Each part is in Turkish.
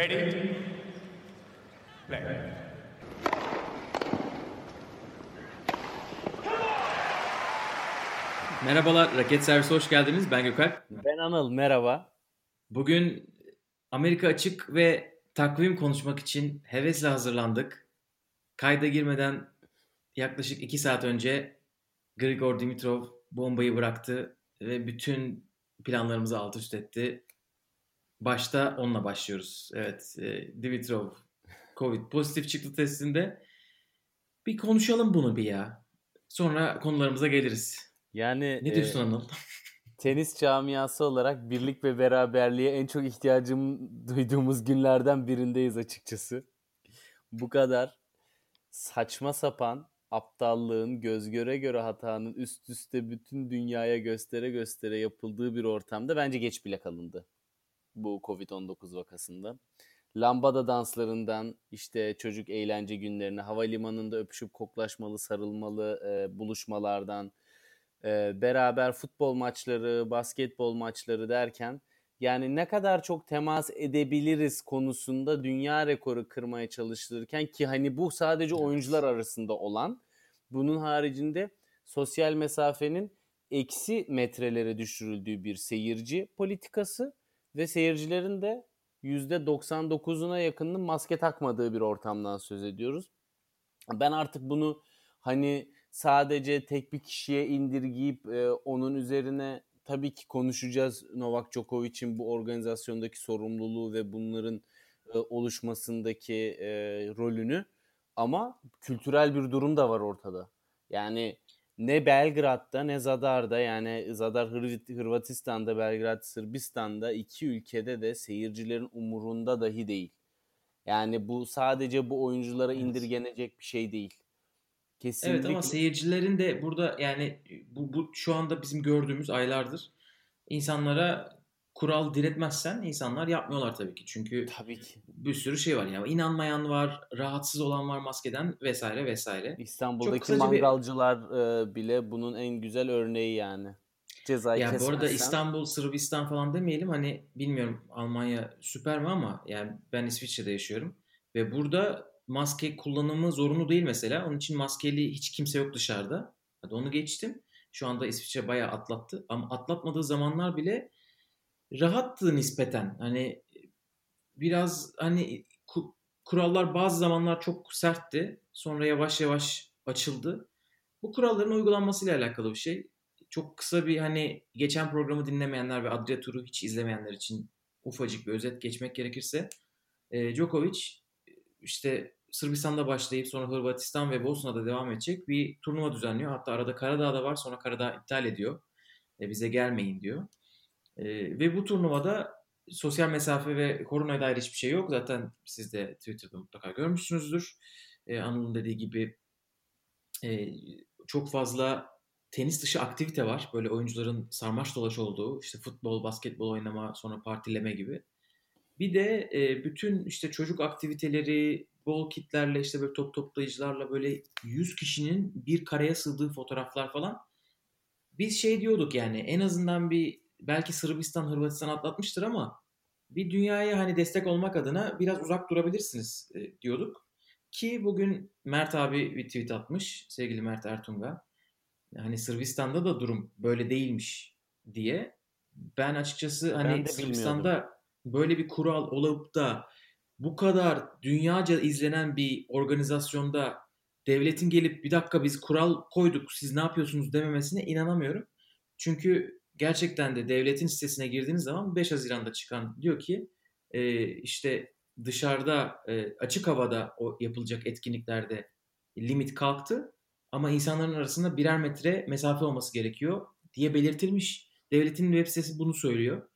Ready? Play. Merhabalar, Raket Servisi hoş geldiniz. Ben Gökalp. Ben Anıl, merhaba. Bugün Amerika açık ve takvim konuşmak için hevesle hazırlandık. Kayda girmeden yaklaşık 2 saat önce Grigor Dimitrov bombayı bıraktı ve bütün planlarımızı alt üst etti. Başta onunla başlıyoruz. Evet, e, Dimitrov Covid pozitif çıktı testinde. Bir konuşalım bunu bir ya. Sonra konularımıza geliriz. Yani Ne diyorsun e, Anıl? tenis camiası olarak birlik ve beraberliğe en çok ihtiyacım duyduğumuz günlerden birindeyiz açıkçası. Bu kadar saçma sapan aptallığın, göz göre göre hatanın üst üste bütün dünyaya göstere göstere yapıldığı bir ortamda bence geç bile kalındı bu Covid-19 vakasında. Lambada danslarından işte çocuk eğlence günlerine, havalimanında öpüşüp koklaşmalı, sarılmalı e, buluşmalardan, e, beraber futbol maçları, basketbol maçları derken yani ne kadar çok temas edebiliriz konusunda dünya rekoru kırmaya çalışılırken ki hani bu sadece oyuncular arasında olan bunun haricinde sosyal mesafenin eksi metrelere düşürüldüğü bir seyirci politikası ve seyircilerin de %99'una yakınının maske takmadığı bir ortamdan söz ediyoruz. Ben artık bunu hani sadece tek bir kişiye indirgeyip e, onun üzerine tabii ki konuşacağız Novak Djokovic'in bu organizasyondaki sorumluluğu ve bunların e, oluşmasındaki e, rolünü ama kültürel bir durum da var ortada. Yani ne Belgrad'da ne Zadar'da yani Zadar Hırvat- Hırvatistan'da, Belgrad Sırbistan'da iki ülkede de seyircilerin umurunda dahi değil. Yani bu sadece bu oyunculara Evet. indirgenecek bir şey değil. Evet Kesinlikle ama seyircilerin de burada yani bu, bu şu anda bizim gördüğümüz aylardır insanlara kural diretmezsen insanlar yapmıyorlar tabii ki. Çünkü tabii ki. bir sürü şey var yani inanmayan var, rahatsız olan var maskeden vesaire vesaire. İstanbul'daki kısaca bir- mangalcılar e, bile bunun en güzel örneği yani. Cezayı Yani bu arada İstanbul, Sırbistan falan demeyelim hani bilmiyorum Almanya süper mi ama yani ben İsviçre'de yaşıyorum ve burada maske kullanımı zorunlu değil mesela. Onun için maskeli hiç kimse yok dışarıda. Hadi onu geçtim. Şu anda İsviçre bayağı atlattı ama atlatmadığı zamanlar bile rahattı nispeten. Hani biraz hani ku- kurallar bazı zamanlar çok sertti. Sonra yavaş yavaş açıldı. Bu kuralların uygulanmasıyla alakalı bir şey. Çok kısa bir hani geçen programı dinlemeyenler ve Adria Tur'u hiç izlemeyenler için ufacık bir özet geçmek gerekirse. E, Djokovic işte Sırbistan'da başlayıp sonra Hırvatistan ve Bosna'da devam edecek bir turnuva düzenliyor. Hatta arada Karadağ'da var sonra Karadağ iptal ediyor. E, bize gelmeyin diyor. E, ve bu turnuvada sosyal mesafe ve koronaya dair hiçbir şey yok. Zaten siz de Twitter'da mutlaka görmüşsünüzdür. E, Anıl'ın dediği gibi e, çok fazla tenis dışı aktivite var. Böyle oyuncuların sarmaş dolaş olduğu işte futbol, basketbol oynama, sonra partileme gibi. Bir de e, bütün işte çocuk aktiviteleri, bol kitlerle işte böyle top toplayıcılarla böyle 100 kişinin bir kareye sığdığı fotoğraflar falan. Biz şey diyorduk yani en azından bir belki Sırbistan, Hırvatistan atlatmıştır ama bir dünyaya hani destek olmak adına biraz uzak durabilirsiniz e, diyorduk. Ki bugün Mert abi bir tweet atmış. Sevgili Mert Ertunga. Hani Sırbistan'da da durum böyle değilmiş diye. Ben açıkçası hani Ben Sırbistan'da böyle bir kural olup da bu kadar dünyaca izlenen bir organizasyonda devletin gelip bir dakika biz kural koyduk siz ne yapıyorsunuz dememesine inanamıyorum. Çünkü gerçekten de devletin sitesine girdiğiniz zaman 5 Haziran'da çıkan diyor ki e, işte dışarıda e, açık havada o yapılacak etkinliklerde limit kalktı ama insanların arasında birer metre mesafe olması gerekiyor diye belirtilmiş. Devletin web sitesi bunu söylüyor.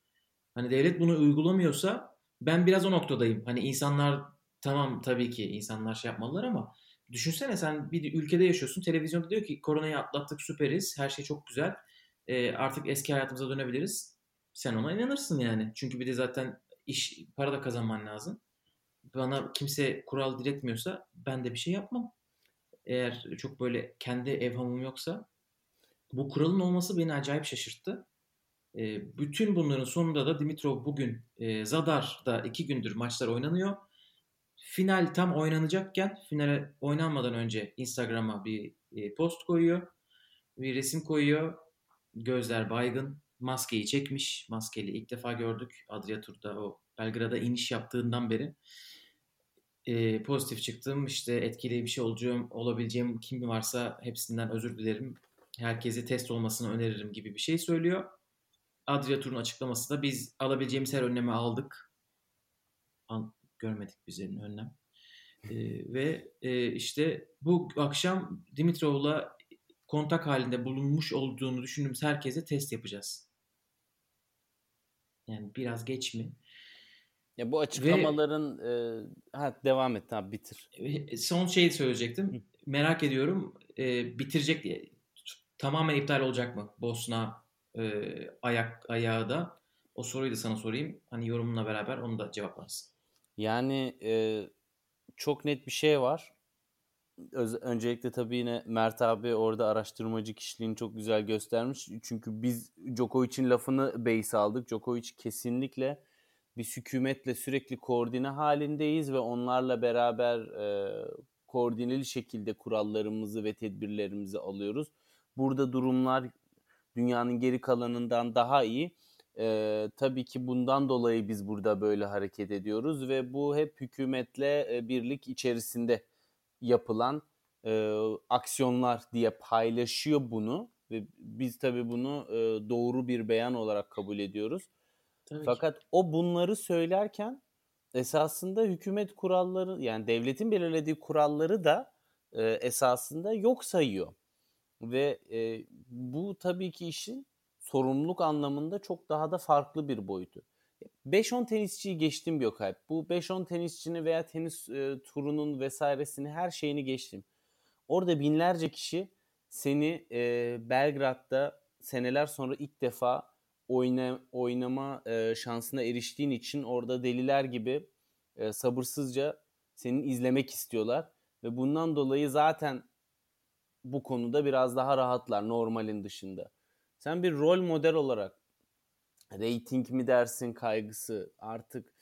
Hani devlet bunu uygulamıyorsa ben biraz o noktadayım. Hani insanlar tamam tabii ki insanlar şey yapmalılar ama düşünsene sen bir ülkede yaşıyorsun. Televizyonda diyor ki koronayı atlattık süperiz. Her şey çok güzel. E, artık eski hayatımıza dönebiliriz. Sen ona inanırsın yani. Çünkü bir de zaten iş para da kazanman lazım. Bana kimse kural diretmiyorsa ben de bir şey yapmam. Eğer çok böyle kendi evhamım yoksa bu kuralın olması beni acayip şaşırttı. E, bütün bunların sonunda da Dimitrov bugün e, Zadar'da iki gündür maçlar oynanıyor. Final tam oynanacakken finale oynanmadan önce Instagram'a bir e, post koyuyor. Bir resim koyuyor. Gözler baygın. Maskeyi çekmiş. Maskeli ilk defa gördük. Adria Tur'da o Belgrad'a iniş yaptığından beri. E, pozitif çıktım. İşte etkili bir şey olacağım, olabileceğim kim varsa hepsinden özür dilerim. Herkese test olmasını öneririm gibi bir şey söylüyor. Adria Tur'un açıklaması da biz alabileceğimiz her önlemi aldık. Al, görmedik bizlerin önlem. E, ve e, işte bu akşam Dimitrov'la kontak halinde bulunmuş olduğunu düşündüğümüz herkese test yapacağız. Yani biraz geç mi? Ya bu açıklamaların Ve, e, ha devam et tamam bitir. Son şeyi söyleyecektim. Hı. Merak ediyorum e, bitirecek diye tamamen iptal olacak mı? Bosna e, ayak ayağı da o soruyu da sana sorayım. Hani yorumunla beraber onu da cevaplarsın. Yani e, çok net bir şey var. Öz, öncelikle tabii yine Mert abi orada araştırmacı kişiliğini çok güzel göstermiş. Çünkü biz Djokovic'in lafını base aldık. Djokovic kesinlikle bir hükümetle sürekli koordine halindeyiz ve onlarla beraber e, koordineli şekilde kurallarımızı ve tedbirlerimizi alıyoruz. Burada durumlar dünyanın geri kalanından daha iyi. E, tabii ki bundan dolayı biz burada böyle hareket ediyoruz ve bu hep hükümetle e, birlik içerisinde yapılan e, aksiyonlar diye paylaşıyor bunu ve biz tabii bunu e, doğru bir beyan olarak kabul ediyoruz. Tabii Fakat ki. o bunları söylerken esasında hükümet kuralları yani devletin belirlediği kuralları da e, esasında yok sayıyor. Ve e, bu tabii ki işin sorumluluk anlamında çok daha da farklı bir boyutu. 5-10 tenisçiyi geçtim Gökalp. Bu 5-10 tenisçini veya tenis e, turunun vesairesini her şeyini geçtim. Orada binlerce kişi seni e, Belgrad'da seneler sonra ilk defa oyna, oynama e, şansına eriştiğin için orada deliler gibi e, sabırsızca senin izlemek istiyorlar. Ve bundan dolayı zaten bu konuda biraz daha rahatlar normalin dışında. Sen bir rol model olarak rating mi dersin kaygısı artık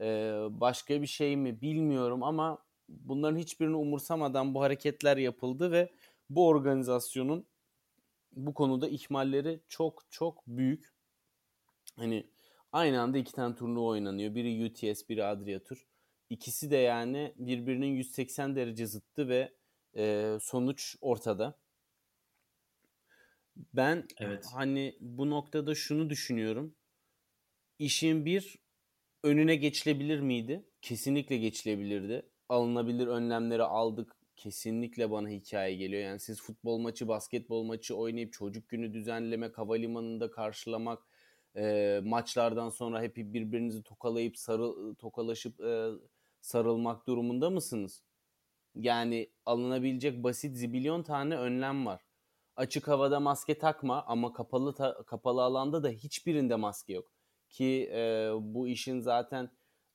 e, başka bir şey mi bilmiyorum ama bunların hiçbirini umursamadan bu hareketler yapıldı ve bu organizasyonun bu konuda ihmalleri çok çok büyük. Hani aynı anda iki tane turnuva oynanıyor. Biri UTS, biri Adria Tur. İkisi de yani birbirinin 180 derece zıttı ve e, sonuç ortada. Ben evet. hani bu noktada şunu düşünüyorum. İşin bir önüne geçilebilir miydi? Kesinlikle geçilebilirdi. Alınabilir önlemleri aldık. Kesinlikle bana hikaye geliyor. Yani siz futbol maçı, basketbol maçı oynayıp çocuk günü düzenlemek, havalimanında karşılamak, e, maçlardan sonra hep birbirinizi tokalayıp sarıl, tokalaşıp e, sarılmak durumunda mısınız? Yani alınabilecek basit zibilyon tane önlem var. Açık havada maske takma ama kapalı ta- kapalı alanda da hiçbirinde maske yok. Ki e, bu işin zaten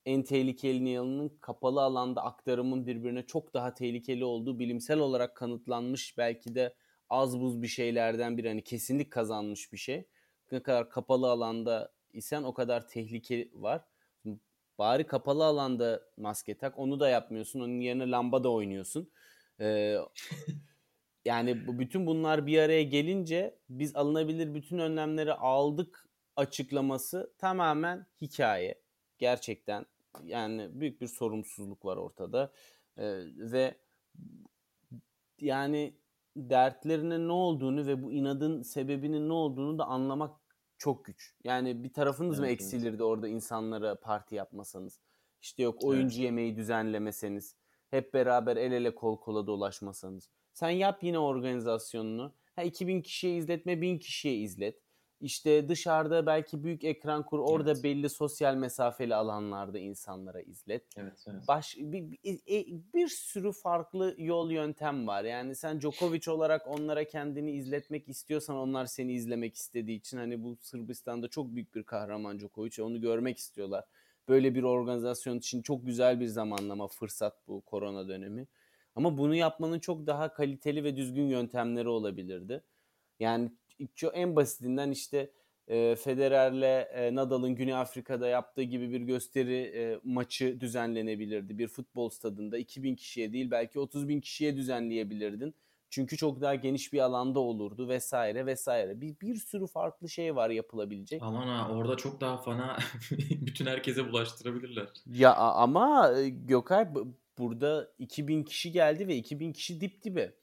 en tehlikeli yanının kapalı alanda aktarımın birbirine çok daha tehlikeli olduğu bilimsel olarak kanıtlanmış belki de az buz bir şeylerden bir hani kesinlik kazanmış bir şey. Ne kadar kapalı alanda isen o kadar tehlike var. Bari kapalı alanda maske tak. Onu da yapmıyorsun. Onun yerine lamba da oynuyorsun. Ee, yani bu bütün bunlar bir araya gelince biz alınabilir bütün önlemleri aldık açıklaması tamamen hikaye. Gerçekten yani büyük bir sorumsuzluk var ortada. Ee, ve yani dertlerinin ne olduğunu ve bu inadın sebebinin ne olduğunu da anlamak çok güç. Yani bir tarafınız evet, mı eksilirdi evet. orada insanlara parti yapmasanız? İşte yok oyuncu evet. yemeği düzenlemeseniz, hep beraber el ele kol kola dolaşmasanız. Sen yap yine organizasyonunu. Ha 2000 kişiye izletme, 1000 kişiye izlet. İşte dışarıda belki büyük ekran kur. Orada evet. belli sosyal mesafeli alanlarda insanlara izlet. Evet, evet. Baş, bir, bir, e, bir sürü farklı yol yöntem var. Yani sen Djokovic olarak onlara kendini izletmek istiyorsan onlar seni izlemek istediği için hani bu Sırbistan'da çok büyük bir kahraman Djokovic. Onu görmek istiyorlar. Böyle bir organizasyon için çok güzel bir zamanlama, fırsat bu korona dönemi. Ama bunu yapmanın çok daha kaliteli ve düzgün yöntemleri olabilirdi. Yani en basitinden işte e, Federer'le e, Nadal'ın Güney Afrika'da yaptığı gibi bir gösteri e, maçı düzenlenebilirdi. Bir futbol stadında 2000 kişiye değil belki 30 bin kişiye düzenleyebilirdin. Çünkü çok daha geniş bir alanda olurdu vesaire vesaire. Bir, bir sürü farklı şey var yapılabilecek. Aman ha orada çok daha fana bütün herkese bulaştırabilirler. Ya ama e, Gökay burada 2000 kişi geldi ve 2000 kişi dip dibe.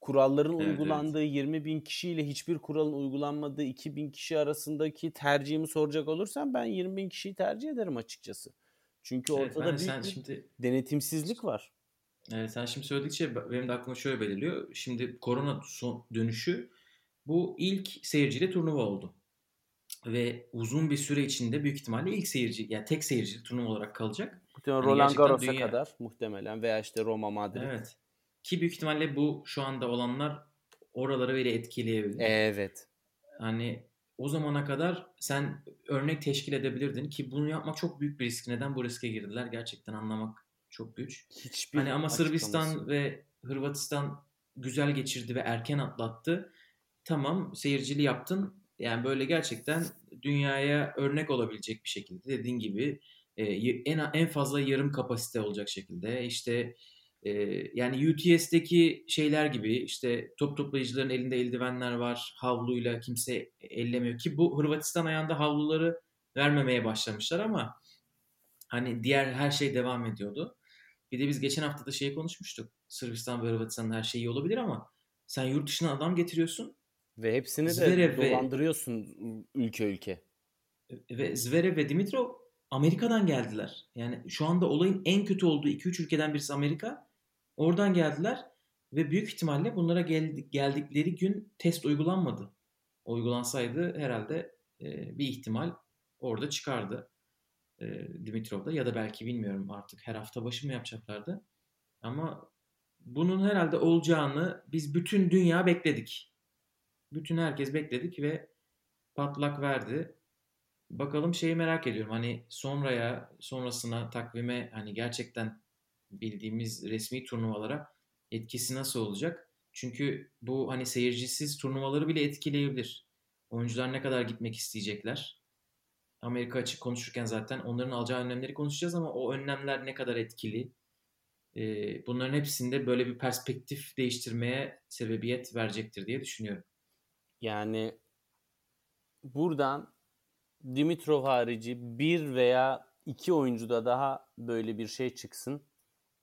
Kuralların Evet, uygulandığı 20 bin kişiyle hiçbir kuralın uygulanmadığı 2000 kişi arasındaki tercihimi soracak olursam ben 20 bin kişiyi tercih ederim açıkçası. Çünkü Evet, ortada de büyük bir şimdi denetimsizlik var. Evet, sen şimdi söyledikçe benim de aklıma şöyle belirliyor. Şimdi korona son dönüşü bu ilk seyirciyle turnuva oldu. Ve uzun bir süre içinde büyük ihtimalle ilk seyirci, yani tek seyircili turnuva olarak kalacak. Muhtemelen Hani Roland Garros'a dünya- kadar muhtemelen veya işte Roma, Madrid. Evet. Ki büyük ihtimalle bu şu anda olanlar oraları bile etkileyebilir. Evet. Hani o zamana kadar sen örnek teşkil edebilirdin ki bunu yapmak çok büyük bir risk. Neden bu riske girdiler gerçekten anlamak çok güç. Hiçbir Hani ama Sırbistan ve Hırvatistan güzel geçirdi ve erken atlattı. Tamam seyircili yaptın. Yani böyle gerçekten dünyaya örnek olabilecek bir şekilde dediğin gibi e, en en fazla yarım kapasite olacak şekilde işte e, yani UTS'teki şeyler gibi işte top toplayıcıların elinde eldivenler var havluyla kimse ellemiyor ki bu Hırvatistan ayağında havluları vermemeye başlamışlar ama hani diğer her şey devam ediyordu. Bir de biz geçen hafta da şeyi konuşmuştuk. Sırbistan ve Hırvatistan'da her şey iyi olabilir ama sen yurt dışına adam getiriyorsun Ve hepsini de Zverev ve- dolandırıyorsun ülke ülke. ve Zverev ve Dimitrov Amerika'dan geldiler. Yani şu anda olayın en kötü olduğu 2-3 ülkeden birisi Amerika. Oradan geldiler ve büyük ihtimalle bunlara geldi- geldikleri gün test uygulanmadı. Uygulansaydı herhalde e, bir ihtimal orada çıkardı e, Dimitrov'da ya da belki bilmiyorum artık her hafta başı mı yapacaklardı. Ama bunun herhalde olacağını biz bütün dünya bekledik. Bütün herkes bekledik ve patlak verdi. Bakalım şeyi merak ediyorum. Hani sonraya, sonrasına takvime hani gerçekten bildiğimiz resmi turnuvalara etkisi nasıl olacak? Çünkü bu hani seyircisiz turnuvaları bile etkileyebilir. Oyuncular ne kadar gitmek isteyecekler? Amerika açık konuşurken zaten onların alacağı önlemleri konuşacağız ama o önlemler ne kadar etkili? Ee, bunların hepsinde böyle bir perspektif değiştirmeye sebebiyet verecektir diye düşünüyorum. Yani buradan Dimitrov harici bir veya iki oyuncuda daha böyle bir şey çıksın.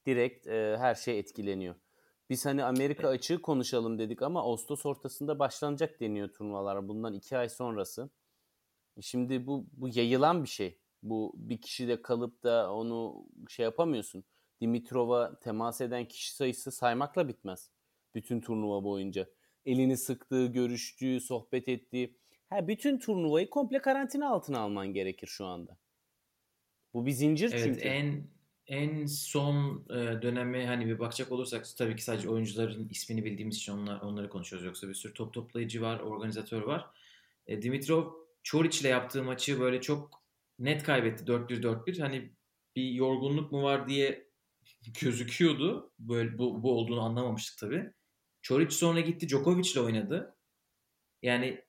Direkt e, her şey etkileniyor. Biz hani Amerika açığı konuşalım dedik ama Ağustos ortasında başlanacak deniyor turnuvalar. Bundan iki ay sonrası. Şimdi bu, bu yayılan bir şey. Bu bir kişi de kalıp da onu şey yapamıyorsun. Dimitrov'a temas eden kişi sayısı saymakla bitmez. Bütün turnuva boyunca. Elini sıktığı, görüştüğü, sohbet ettiği. Ha, bütün turnuvayı komple karantina altına alman gerekir şu anda. Bu bir zincir Evet çünkü. en en son e, döneme hani bir bakacak olursak tabii ki sadece oyuncuların ismini bildiğimiz için onlar, onları konuşuyoruz. Yoksa bir sürü top toplayıcı var, organizatör var. E, Dimitrov Çoric ile yaptığı maçı böyle çok net kaybetti 4-1-4-1. Hani bir yorgunluk mu var diye gözüküyordu. Böyle bu, bu olduğunu anlamamıştık tabii. Çoric sonra gitti Djokovic ile oynadı. Yani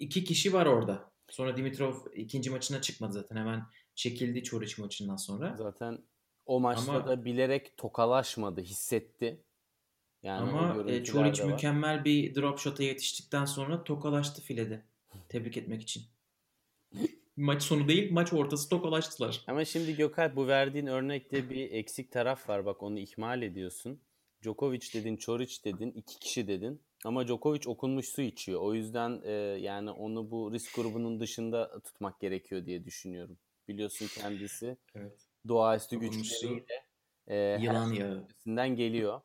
iki kişi var orada. Sonra Dimitrov ikinci maçına çıkmadı zaten. Hemen çekildi Çoric maçından sonra. Zaten o maçta Ama- da bilerek tokalaşmadı, hissetti. Yani Ama e, var. mükemmel bir drop shot'a yetiştikten sonra tokalaştı filede. Tebrik etmek için. maç sonu değil, maç ortası tokalaştılar. Ama şimdi Gökay bu verdiğin örnekte bir eksik taraf var. Bak onu ihmal ediyorsun. Djokovic dedin, Çoric dedin, iki kişi dedin. Ama Djokovic okunmuş su içiyor. O yüzden e, yani onu bu risk grubunun dışında tutmak gerekiyor diye düşünüyorum. Biliyorsun kendisi Evet. doğaüstü güçleriyle e, Yılan yağı. geliyor.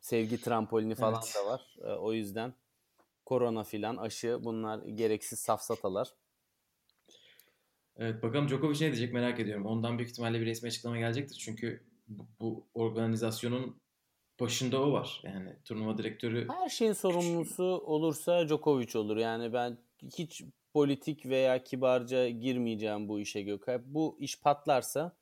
Sevgi trampolini falan Evet. da var. E, o yüzden korona filan aşı bunlar gereksiz safsatalar. Evet bakalım Djokovic ne diyecek merak ediyorum. Ondan büyük ihtimalle bir resmi açıklama gelecektir. Çünkü bu, bu organizasyonun başında o var. Yani turnuva direktörü Her şeyin sorumlusu olursa Djokovic olur. Yani ben hiç politik veya kibarca girmeyeceğim bu işe Gökay. Bu iş patlarsa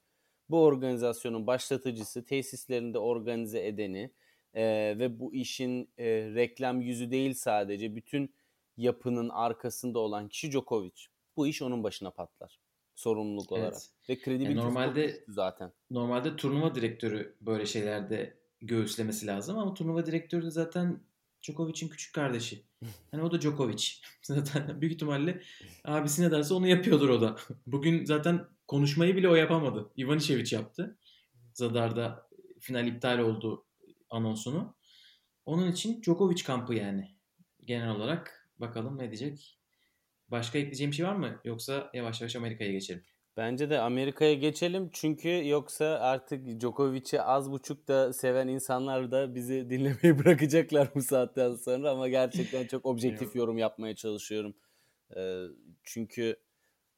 bu organizasyonun başlatıcısı, tesislerinde organize edeni e, ve bu işin e, reklam yüzü değil sadece bütün yapının arkasında olan kişi Djokovic. Bu iş onun başına patlar. Sorumluluk olarak. Evet. Ve kredibilitesi Yani normalde normalde- zaten. Normalde turnuva direktörü böyle şeylerde göğüslemesi lazım ama turnuva direktörü de zaten Djokovic'in küçük kardeşi. Hani o da Djokovic. Zaten büyük ihtimalle abisi ne derse onu yapıyordur o da. Bugün zaten konuşmayı bile o yapamadı. Ivanišević yaptı. Zadar'da final iptal oldu anonsunu. Onun için Djokovic kampı yani. Genel olarak bakalım ne diyecek. Başka ekleyeceğim şey var mı? Yoksa yavaş yavaş Amerika'ya geçelim. Bence de Amerika'ya geçelim çünkü yoksa artık Djokovic'i az buçuk da seven insanlar da bizi dinlemeyi bırakacaklar bu saatten sonra ama gerçekten çok objektif yorum yapmaya çalışıyorum. Ee, çünkü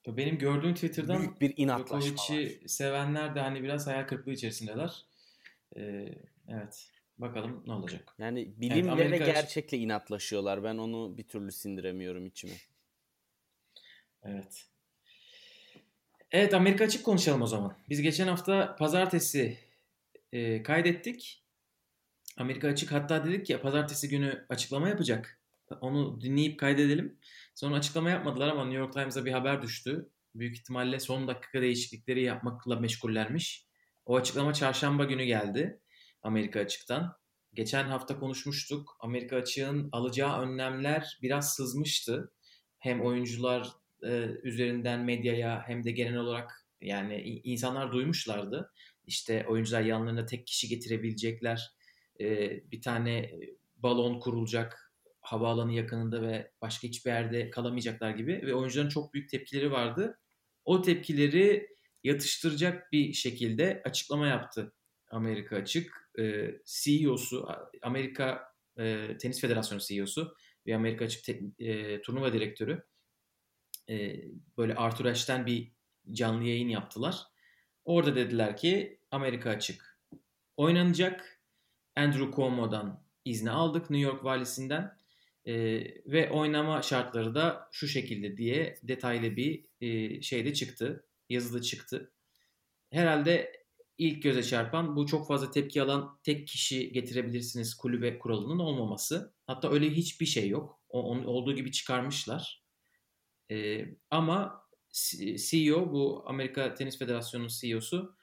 Benim gördüğüm Twitter'dan büyük bir inatlaşma. Djokovic'i sevenler de hani biraz hayal kırıklığı içerisindeler. Ee, evet. Bakalım ne olacak. Yani bilimle Amerika ve gerçekle inatlaşıyorlar. Ben onu bir türlü sindiremiyorum içime. Evet. Evet Amerika açık konuşalım o zaman. Biz geçen hafta pazartesi e, kaydettik. Amerika açık hatta dedik ya pazartesi günü açıklama yapacak. Onu dinleyip kaydedelim. Sonra açıklama yapmadılar ama New York Times'a bir haber düştü. Büyük ihtimalle son dakika değişiklikleri yapmakla meşgullermiş. O açıklama çarşamba günü geldi Amerika açıktan. Geçen hafta konuşmuştuk. Amerika açığın alacağı önlemler biraz sızmıştı. Hem oyuncular e, üzerinden medyaya hem de genel olarak yani insanlar duymuşlardı. İşte oyuncular yanlarına tek kişi getirebilecekler. E, bir tane e, balon kurulacak havaalanı yakınında ve başka hiçbir yerde kalamayacaklar gibi ve oyuncuların çok büyük tepkileri vardı. O tepkileri yatıştıracak bir şekilde açıklama yaptı Amerika Açık. E, CEO'su, Amerika e, Tenis Federasyonu CEO'su ve Amerika Açık te- e, turnuva direktörü e, böyle Arthur Ashe'ten bir canlı yayın yaptılar. Orada dediler ki Amerika açık oynanacak. Andrew Cuomo'dan izni aldık New York valisinden E, ve oynama şartları da şu şekilde diye detaylı bir e, şeyde çıktı. Yazıda çıktı. Herhalde ilk göze çarpan bu çok fazla tepki alan tek kişi getirebilirsiniz kulübe kuralının olmaması. Hatta öyle hiçbir şey yok. O, onun olduğu gibi çıkarmışlar. Ee, ama CEO bu Amerika Tenis Federasyonu'nun CEO'su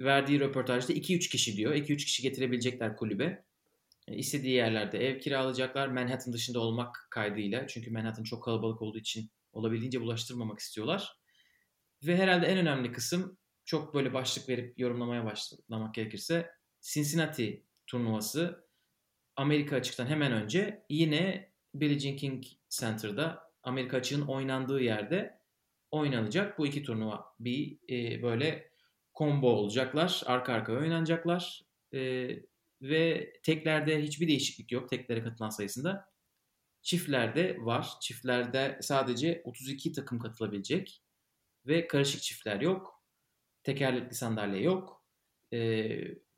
verdiği röportajda 2-3 kişi diyor. 2-3 kişi getirebilecekler kulübe. E, istediği yerlerde ev kiralayacaklar. Manhattan dışında olmak kaydıyla. Çünkü Manhattan çok kalabalık olduğu için olabildiğince bulaştırmamak istiyorlar. Ve herhalde en önemli kısım çok böyle başlık verip yorumlamaya başlamak gerekirse Cincinnati turnuvası Amerika açıktan hemen önce yine Billie Jean King Center'da Amerika açığın oynandığı yerde oynanacak. Bu iki turnuva bir e, böyle combo olacaklar. Arka arkaya oynanacaklar. E, ve teklerde hiçbir değişiklik yok teklere katılan sayısında. Çiftlerde var. Çiftlerde sadece 32 takım katılabilecek. Ve karışık çiftler yok. Tekerlekli sandalye yok. E,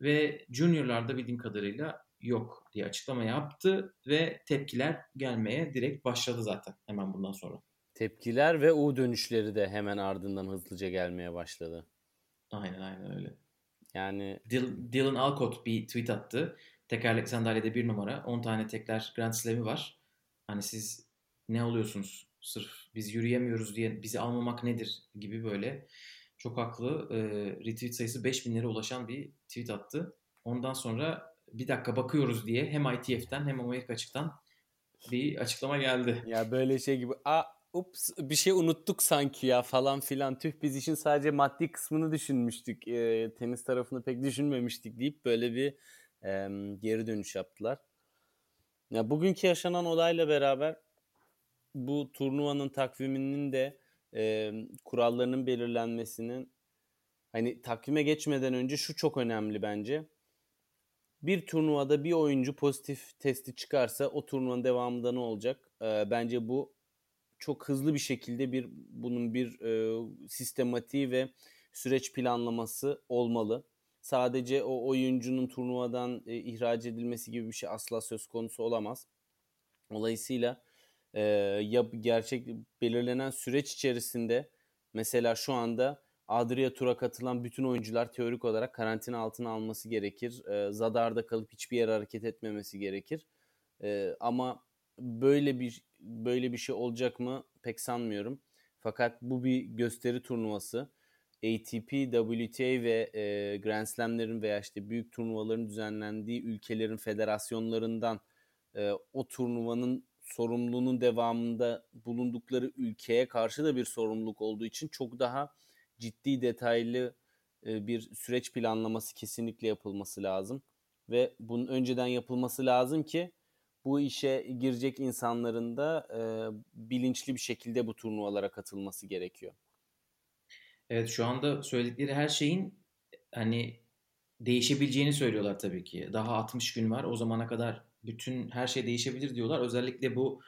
ve juniorlarda bildiğim kadarıyla yok diye açıklama yaptı. Ve tepkiler gelmeye direkt başladı zaten hemen bundan sonra. Tepkiler ve U dönüşleri de hemen ardından hızlıca gelmeye başladı. Aynen aynen öyle. Yani Dil- Dylan Alcott bir tweet attı. Tekerlekli sandalyede bir numara. 10 tane tekler Grand Slam'i var. Hani siz ne oluyorsunuz? Sırf biz yürüyemiyoruz diye bizi almamak nedir gibi böyle çok haklı e, retweet sayısı 5000'lere ulaşan bir tweet attı. Ondan sonra bir dakika bakıyoruz diye hem ITF'den hem Amerika açıktan bir açıklama geldi. ya böyle şey gibi a ups bir şey unuttuk sanki ya falan filan tüh biz işin sadece maddi kısmını düşünmüştük e, tenis tarafını pek düşünmemiştik deyip böyle bir e, geri dönüş yaptılar. Ya bugünkü yaşanan olayla beraber bu turnuvanın takviminin de e, kurallarının belirlenmesinin hani takvime geçmeden önce şu çok önemli bence. Bir turnuvada bir oyuncu pozitif testi çıkarsa o turnuvanın devamında ne olacak? E, bence bu çok hızlı bir şekilde bir bunun bir e, sistematiği ve süreç planlaması olmalı. Sadece o oyuncunun turnuvadan e, ihraç edilmesi gibi bir şey asla söz konusu olamaz. Dolayısıyla e, ya gerçek belirlenen süreç içerisinde mesela şu anda Adria Tur'a katılan bütün oyuncular teorik olarak karantina altına alması gerekir. E, Zadar'da kalıp hiçbir yere hareket etmemesi gerekir. E, ama böyle bir böyle bir şey olacak mı pek sanmıyorum. Fakat bu bir gösteri turnuvası. ATP, WTA ve e, Grand Slam'lerin veya işte büyük turnuvaların düzenlendiği ülkelerin federasyonlarından e, o turnuvanın sorumluluğunun devamında bulundukları ülkeye karşı da bir sorumluluk olduğu için çok daha ciddi detaylı e, bir süreç planlaması kesinlikle yapılması lazım ve bunun önceden yapılması lazım ki bu işe girecek insanların da e, bilinçli bir şekilde bu turnuvalara katılması gerekiyor. Evet şu anda söyledikleri her şeyin hani değişebileceğini söylüyorlar tabii ki. Daha 60 gün var. O zamana kadar bütün her şey değişebilir diyorlar. Özellikle bu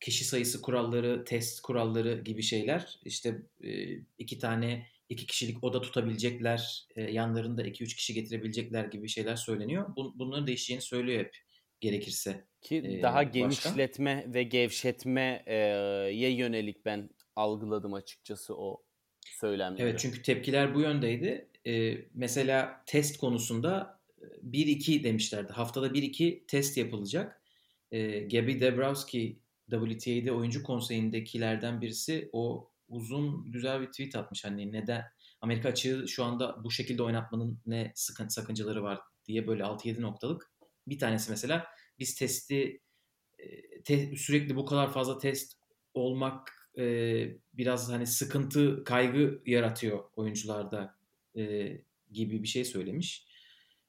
kişi sayısı kuralları, test kuralları gibi şeyler. İşte iki tane iki kişilik oda tutabilecekler, yanlarında iki üç kişi getirebilecekler gibi şeyler söyleniyor. Bunların değişeceğini söylüyor hep gerekirse. Ki daha genişletme başkan. ve gevşetmeye yönelik ben algıladım açıkçası o söylemleri. Evet çünkü tepkiler bu yöndeydi. mesela test konusunda 1-2 demişlerdi. Haftada 1-2 test yapılacak. E, Gabby Dabrowski WTA'de oyuncu konseyindekilerden birisi o uzun güzel bir tweet atmış. Hani neden Amerika açığı şu anda bu şekilde oynatmanın ne sıkıntı sakıncaları var diye böyle 6-7 noktalık. Bir tanesi mesela biz testi te, sürekli bu kadar fazla test olmak e, biraz hani sıkıntı, kaygı yaratıyor oyuncularda e, gibi bir şey söylemiş.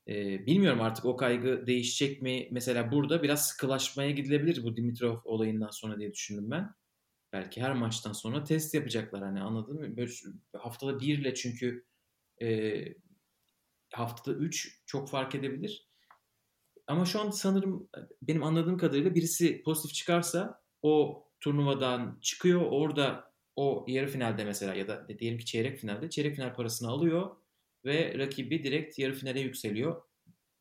E, bilmiyorum artık o kaygı değişecek mi? Mesela burada biraz sıkılaşmaya gidilebilir bu Dimitrov olayından sonra diye düşündüm ben. Belki her maçtan sonra test yapacaklar hani anladın mı? Böyle haftada birle çünkü e, haftada üç çok fark edebilir. Ama şu an sanırım benim anladığım kadarıyla birisi pozitif çıkarsa o turnuvadan çıkıyor. Orada o yarı finalde mesela ya da diyelim ki çeyrek finalde çeyrek final parasını alıyor ve rakibi direkt yarı finale yükseliyor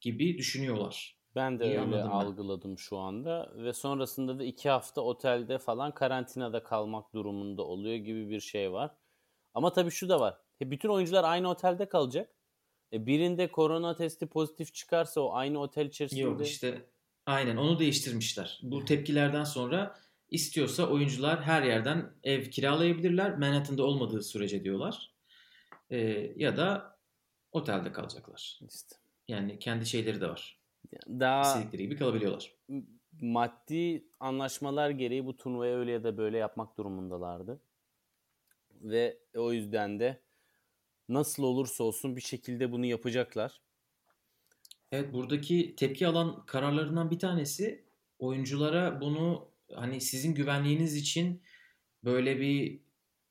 gibi düşünüyorlar. Ben de İyi öyle algıladım ben. şu anda ve sonrasında da iki hafta otelde falan karantinada kalmak durumunda oluyor gibi bir şey var. Ama tabii şu da var. Bütün oyuncular aynı otelde kalacak. E birinde korona testi pozitif çıkarsa o aynı otel içerisinde... Yok işte aynen onu değiştirmişler. Bu tepkilerden sonra istiyorsa oyuncular her yerden ev kiralayabilirler. Manhattan'da olmadığı sürece diyorlar. E, ya da otelde kalacaklar. İşte. Yani kendi şeyleri de var. Daha İstedikleri gibi kalabiliyorlar. Maddi anlaşmalar gereği bu turnuvayı öyle ya da böyle yapmak durumundalardı. Ve o yüzden de nasıl olursa olsun bir şekilde bunu yapacaklar. Evet buradaki tepki alan kararlarından bir tanesi oyunculara bunu hani sizin güvenliğiniz için böyle bir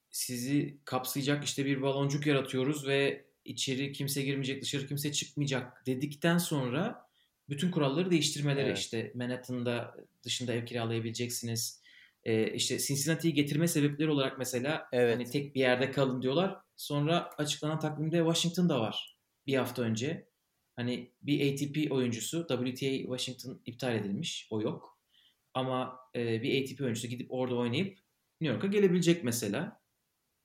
sizi kapsayacak işte bir baloncuk yaratıyoruz ve içeri kimse girmeyecek, dışarı kimse çıkmayacak dedikten sonra bütün kuralları değiştirmeleri evet. işte Manhattan'da dışında ev kiralayabileceksiniz. Ee, işte Cincinnati'yi getirme sebepleri olarak mesela evet. hani tek bir yerde kalın diyorlar. Sonra açıklanan takvimde Washington'da var bir hafta önce. Hani bir ATP oyuncusu WTA Washington iptal edilmiş. O yok. Ama e, bir ATP oyuncusu gidip orada oynayıp New York'a gelebilecek mesela.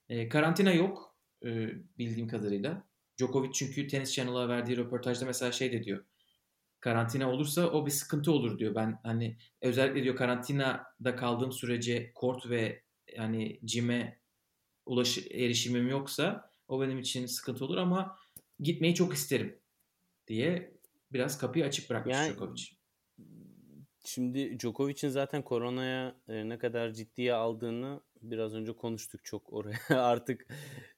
E, karantina yok e, bildiğim kadarıyla. Djokovic çünkü Tennis Channel'a verdiği röportajda mesela şey de diyor. Karantina olursa o bir sıkıntı olur diyor. Ben hani özellikle diyor karantinada kaldığım sürece kort ve yani cime ulaş erişimim yoksa o benim için sıkıntı olur ama gitmeyi çok isterim diye biraz kapıyı açık bırakmış yani, Djokovic. Şimdi Djokovic'in zaten koronaya e, ne kadar ciddiye aldığını biraz önce konuştuk çok oraya artık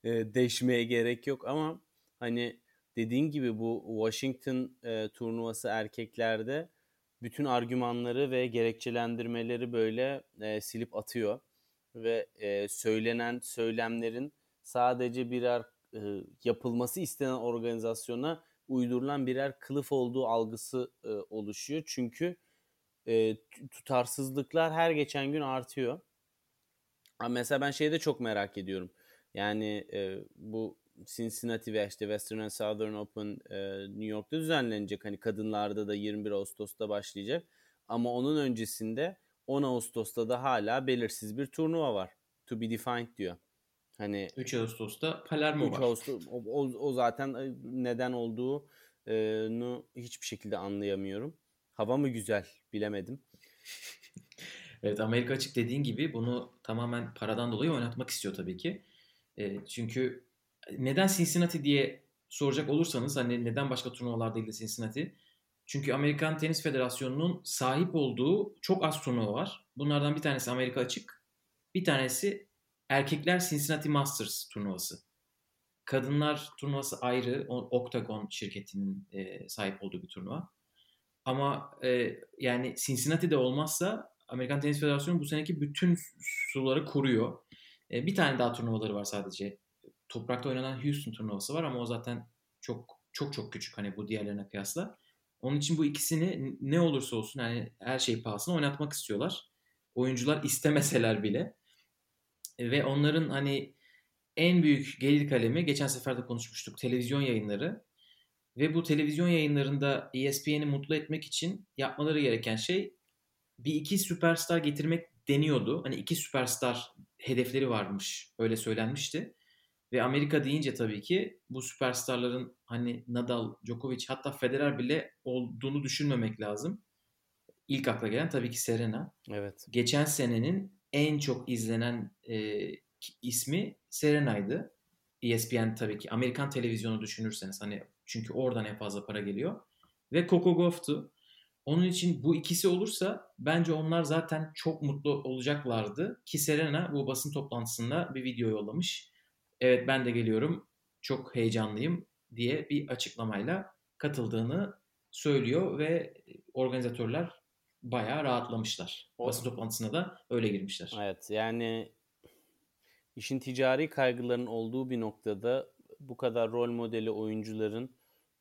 e, deşmeye gerek yok ama hani dediğin gibi bu Washington e, turnuvası erkeklerde bütün argümanları ve gerekçelendirmeleri böyle e, silip atıyor ve e, söylenen söylemlerin sadece birer e, yapılması istenen organizasyona uydurulan birer kılıf olduğu algısı e, oluşuyor. Çünkü e, tutarsızlıklar her geçen gün artıyor. Mesela ben şeyi de çok merak ediyorum. Yani e, bu Cincinnati ve işte Western and Southern Open e, New York'ta düzenlenecek. Hani kadınlarda da 21 Ağustos'ta başlayacak. Ama onun öncesinde 10 Ağustos'ta da hala belirsiz bir turnuva var. To be defined diyor. Hani 3 Ağustos'ta Palermo 3 var. Ağustos, o, o, o zaten e, neden olduğunu hiçbir şekilde anlayamıyorum. Hava mı güzel bilemedim. Evet Amerika açık dediğin gibi bunu tamamen paradan dolayı oynatmak istiyor tabii ki. E, çünkü neden Cincinnati diye soracak olursanız hani neden başka turnuvalar değil de Cincinnati? Çünkü Amerikan Tenis Federasyonu'nun sahip olduğu çok az turnuva var. Bunlardan bir tanesi Amerika açık. Bir tanesi erkekler Cincinnati Masters turnuvası. Kadınlar turnuvası ayrı. Octagon şirketinin e, sahip olduğu bir turnuva. Ama e, yani Cincinnati'de olmazsa Amerikan Tenis Federasyonu bu seneki bütün suları koruyor. E, bir tane daha turnuvaları var sadece. Toprakta oynanan Houston turnuvası var ama o zaten çok çok çok küçük hani bu diğerlerine kıyasla. Onun için bu ikisini ne olursa olsun yani her şey pahasına oynatmak istiyorlar. Oyuncular istemeseler bile. Ve onların hani en büyük gelir kalemi geçen sefer de konuşmuştuk televizyon yayınları. Ve bu televizyon yayınlarında ESPN'i mutlu etmek için yapmaları gereken şey bir iki süperstar getirmek deniyordu. Hani iki süperstar hedefleri varmış. Öyle söylenmişti. Ve Amerika deyince tabii ki bu süperstarların hani Nadal, Djokovic hatta Federer bile olduğunu düşünmemek lazım. İlk akla gelen tabii ki Serena. Evet. Geçen senenin en çok izlenen e, ismi Serena'ydı. ESPN tabii ki Amerikan televizyonu düşünürseniz hani çünkü oradan en fazla para geliyor. Ve Coco Gauff'tu. Onun için bu ikisi olursa bence onlar zaten çok mutlu olacaklardı. Ki Serena bu basın toplantısında bir video yollamış. Evet ben de geliyorum çok heyecanlıyım diye bir açıklamayla katıldığını söylüyor ve organizatörler bayağı rahatlamışlar. O... Basın toplantısına da öyle girmişler. Evet yani işin ticari kaygıların olduğu bir noktada bu kadar rol modeli oyuncuların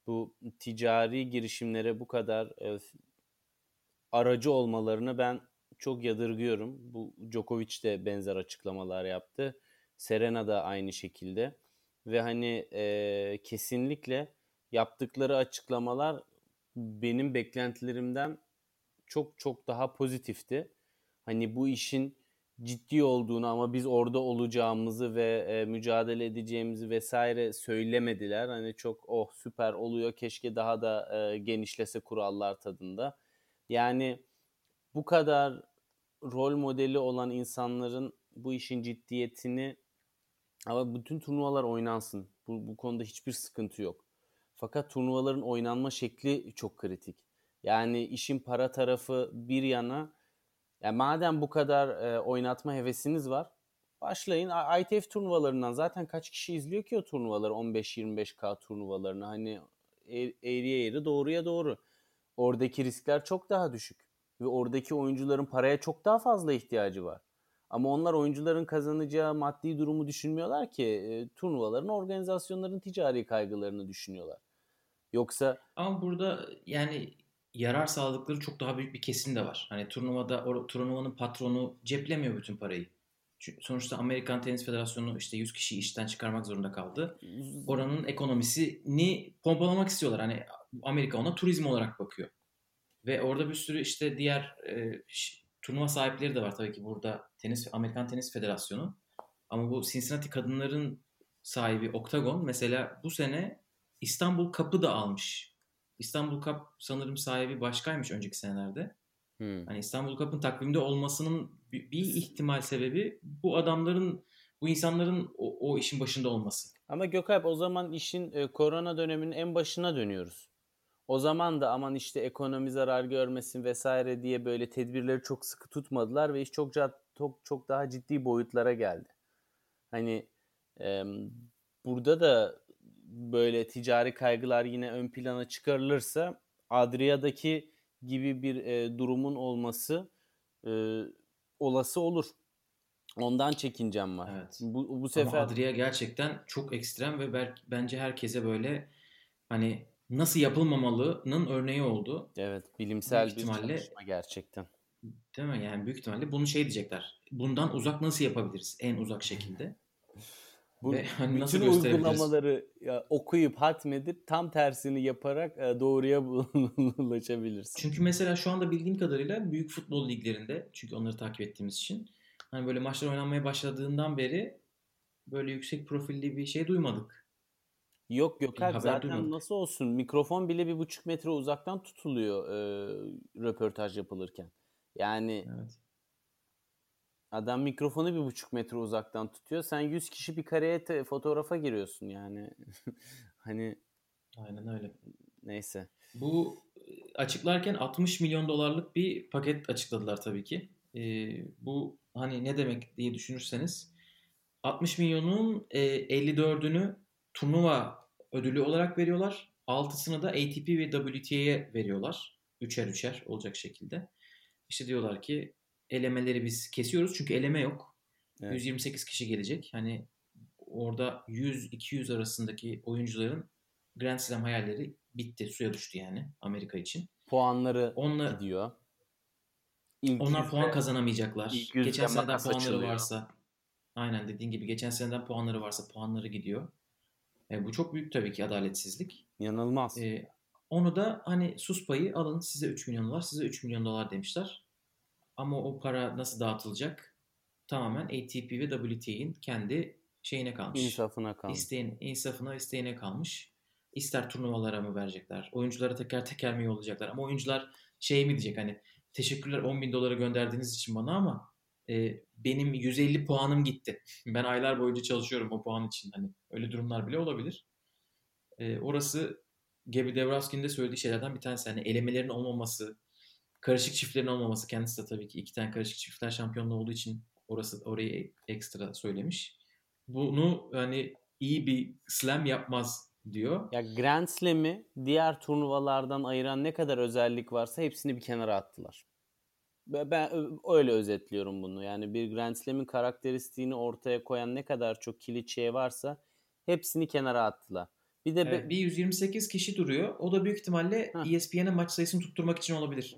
bu ticari girişimlere bu kadar e, aracı olmalarını ben çok yadırgıyorum. Bu Djokovic de benzer açıklamalar yaptı. Serena da aynı şekilde. Ve hani e, kesinlikle yaptıkları açıklamalar benim beklentilerimden çok çok daha pozitifti. Hani bu işin ciddi olduğunu ama biz orada olacağımızı ve e, mücadele edeceğimizi vesaire söylemediler. Hani çok oh süper oluyor keşke daha da e, genişlese kurallar tadında. Yani bu kadar rol modeli olan insanların bu işin ciddiyetini ama bütün turnuvalar oynansın. Bu, bu konuda hiçbir sıkıntı yok. Fakat turnuvaların oynanma şekli çok kritik. Yani işin para tarafı bir yana yani madem bu kadar e, oynatma hevesiniz var başlayın. ITF turnuvalarından zaten kaç kişi izliyor ki o turnuvaları 15-25K turnuvalarını hani e, eğriye eğri doğruya doğru. Oradaki riskler çok daha düşük ve oradaki oyuncuların paraya çok daha fazla ihtiyacı var. Ama onlar oyuncuların kazanacağı maddi durumu düşünmüyorlar ki e, turnuvaların, organizasyonların ticari kaygılarını düşünüyorlar. Yoksa ama burada yani yarar sağladıkları çok daha büyük bir kesim de var. Hani turnuvada turnuvanın patronu ceplemiyor bütün parayı. Çünkü sonuçta Amerikan Tenis Federasyonu işte 100 kişi işten çıkarmak zorunda kaldı. Oranın ekonomisini pompalamak istiyorlar. Hani Amerika ona turizm olarak bakıyor. Ve orada bir sürü işte diğer e, turnuva sahipleri de var tabii ki burada tenis Amerikan Tenis Federasyonu. Ama bu Cincinnati kadınların sahibi Octagon mesela bu sene İstanbul Cup'ı da almış. İstanbul Cup sanırım sahibi başkaymış önceki senelerde. Hmm. Hani İstanbul Cup'ın takvimde olmasının bir, ihtimal sebebi bu adamların, bu insanların o, o işin başında olması. Ama Gökalp o zaman işin e, korona döneminin en başına dönüyoruz. O zaman da aman işte ekonomi zarar görmesin vesaire diye böyle tedbirleri çok sıkı tutmadılar ve iş çok çok çok daha ciddi boyutlara geldi. Hani e, burada da böyle ticari kaygılar yine ön plana çıkarılırsa Adria'daki gibi bir e, durumun olması e, olası olur. Ondan çekincem var. Evet. Bu, bu sefer Ama Adria gerçekten çok ekstrem ve belki, bence herkese böyle hani nasıl yapılmamalının örneği oldu. Evet, bilimsel büyük bir ihtimalle, çalışma gerçekten. Değil mi? Yani büyük ihtimalle bunu şey diyecekler. Bundan uzak nasıl yapabiliriz? En uzak şekilde. Bu Ve hani bütün uygulamaları okuyup hatmedip tam tersini yaparak e, doğruya ulaşabilirsin. Çünkü mesela şu anda bildiğim kadarıyla büyük futbol liglerinde çünkü onları takip ettiğimiz için hani böyle maçlar oynanmaya başladığından beri böyle yüksek profilli bir şey duymadık. Yok Gökalp zaten duymadık. nasıl olsun mikrofon bile bir buçuk metre uzaktan tutuluyor e, röportaj yapılırken. Yani Evet. adam mikrofonu bir buçuk metre uzaktan tutuyor. Sen 100 kişi bir kareye te- fotoğrafa giriyorsun yani. hani Aynen öyle. neyse. Bu e, açıklarken 60 milyon dolarlık bir paket açıkladılar tabii ki. Ee, bu hani ne demek diye düşünürseniz 60 milyonun e, 54'ünü turnuva ödülü olarak veriyorlar. 6'sını da ATP ve WTA'ye veriyorlar. Üçer üçer olacak şekilde. İşte diyorlar ki elemeleri biz kesiyoruz çünkü eleme yok. Evet. 128 kişi gelecek. Hani orada 100-200 arasındaki oyuncuların Grand Slam hayalleri bitti. Suya düştü yani Amerika için. Puanları Onlar, gidiyor. İlk onlar yüzde- puan kazanamayacaklar. Geçen seneden puanları açılıyor. varsa aynen dediğin gibi geçen seneden puanları varsa puanları gidiyor. E, bu çok büyük tabii ki adaletsizlik. İnanılmaz. E, onu da hani sus payı alın size 3 milyon dolar size 3 milyon dolar demişler. Ama o para nasıl dağıtılacak? Tamamen ATP ve WTA'nin kendi şeyine kalmış. İnsafına kalmış. İsteğin, insafına isteğine kalmış. İster turnuvalara mı verecekler? Oyunculara teker teker mi yollayacaklar? Ama oyuncular şey mi diyecek hani teşekkürler 10 bin doları gönderdiğiniz için bana ama e, benim 150 puanım gitti. Ben aylar boyunca çalışıyorum o puan için. Hani öyle durumlar bile olabilir. E, orası Gabi Devraski'nin de söylediği şeylerden bir tanesi. Hani elemelerin olmaması, karışık çiftlerin olmaması. Kendisi de tabii ki iki tane karışık çiftler şampiyonluğu olduğu için orası orayı ekstra söylemiş. Bunu hani iyi bir slam yapmaz diyor. Ya Grand Slam'i diğer turnuvalardan ayıran ne kadar özellik varsa hepsini bir kenara attılar. Ben öyle özetliyorum bunu. Yani bir Grand Slam'in karakteristiğini ortaya koyan ne kadar çok kilit şey varsa hepsini kenara attılar. Bir de be- Evet, bir 128 kişi duruyor. O da büyük ihtimalle. ESPN'e maç sayısını tutturmak için olabilir.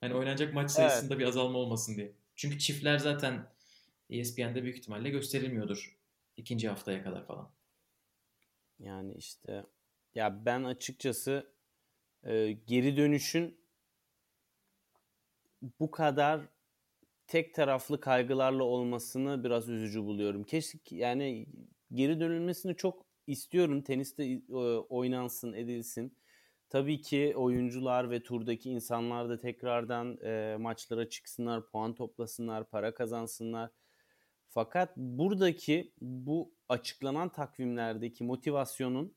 Hani oynanacak maç sayısında bir azalma olmasın diye. Çünkü çiftler zaten ESPN'de büyük ihtimalle gösterilmiyordur ikinci haftaya kadar falan. Yani işte ya ben açıkçası e, geri dönüşün bu kadar tek taraflı kaygılarla olmasını biraz üzücü buluyorum. Keşke yani geri dönülmesini çok istiyorum. Teniste oynansın, edilsin. Tabii ki oyuncular ve turdaki insanlar da tekrardan e, maçlara çıksınlar, puan toplasınlar, para kazansınlar. Fakat buradaki bu açıklanan takvimlerdeki motivasyonun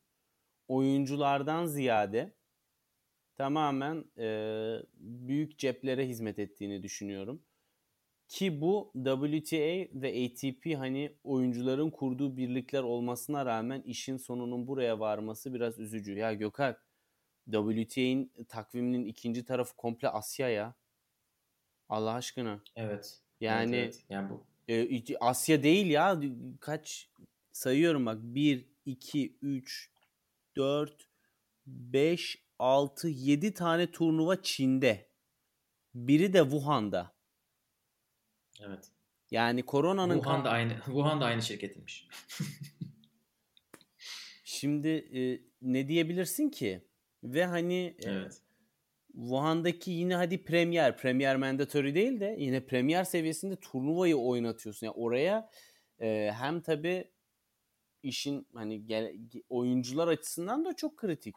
oyunculardan ziyade tamamen e, büyük ceplere hizmet ettiğini düşünüyorum. Ki bu WTA ve ATP hani oyuncuların kurduğu birlikler olmasına rağmen işin sonunun buraya varması biraz üzücü. Ya Gökalp WTA'nin takviminin ikinci tarafı komple Asya ya. Allah aşkına. Evet. Yani Evet, evet. yani bu e, Asya değil ya. Kaç sayıyorum bak. 1, 2, 3, 4, 5, 6, 7 tane turnuva Çin'de. Biri de Wuhan'da. evet. Yani koronanın Wuhan da aynı Wuhan da aynı şirketinmiş. şimdi e, ne diyebilirsin ki? Ve hani e, evet. Wuhan'daki yine hadi Premier, Premier mandatory değil de yine Premier seviyesinde turnuvayı oynatıyorsun. Yani oraya e, hem tabii işin hani gel, oyuncular açısından da çok kritik.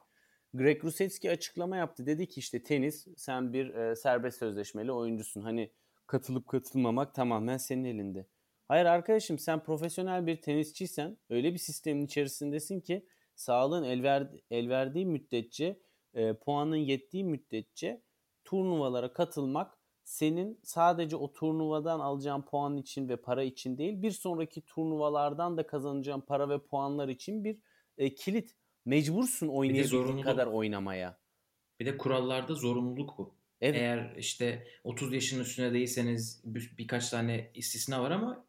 Greg Rusetski açıklama yaptı. Dedi ki işte tenis sen bir e, serbest sözleşmeli oyuncusun. Hani katılıp katılmamak tamamen senin elinde. Hayır arkadaşım sen profesyonel bir tenisçiysen öyle bir sistemin içerisindesin ki sağlığın el, ver, el verdiği müddetçe e, puanın yettiği müddetçe turnuvalara katılmak senin sadece o turnuvadan alacağın puan için ve para için değil bir sonraki turnuvalardan da kazanacağın para ve puanlar için bir e, kilit. Mecbursun oynayabildiğin kadar oynamaya. Bir de kurallarda zorunluluk bu. Evet. Eğer işte 30 yaşın üstüne değilseniz bir- birkaç tane istisna var ama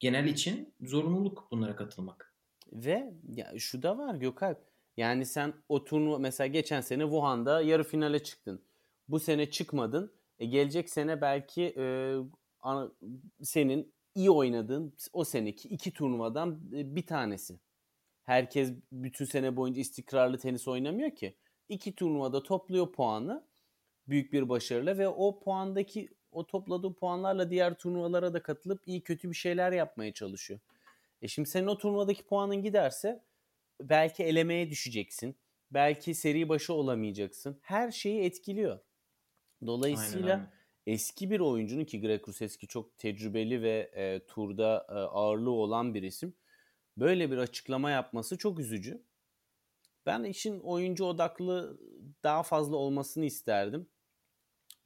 genel için zorunluluk bunlara katılmak. Ve ya şu da var Gökalp. Yani sen o turnuva mesela geçen sene Wuhan'da yarı finale çıktın. Bu sene çıkmadın. E gelecek sene belki e, ana- senin iyi oynadığın o seneki iki turnuvadan e, bir tanesi. Herkes bütün sene boyunca istikrarlı tenis oynamıyor ki. İki turnuvada topluyor puanı büyük bir başarıyla ve o puandaki o topladığı puanlarla diğer turnuvalara da katılıp iyi kötü bir şeyler yapmaya çalışıyor. E şimdi senin o turnuvadaki puanın giderse belki elemeye düşeceksin. Belki seri başı olamayacaksın. Her şeyi etkiliyor. Dolayısıyla Aynen, eski bir oyuncunun ki Greg Ruseski çok tecrübeli ve e, turda e, ağırlığı olan bir isim. Böyle bir açıklama yapması çok üzücü. Ben işin oyuncu odaklı daha fazla olmasını isterdim.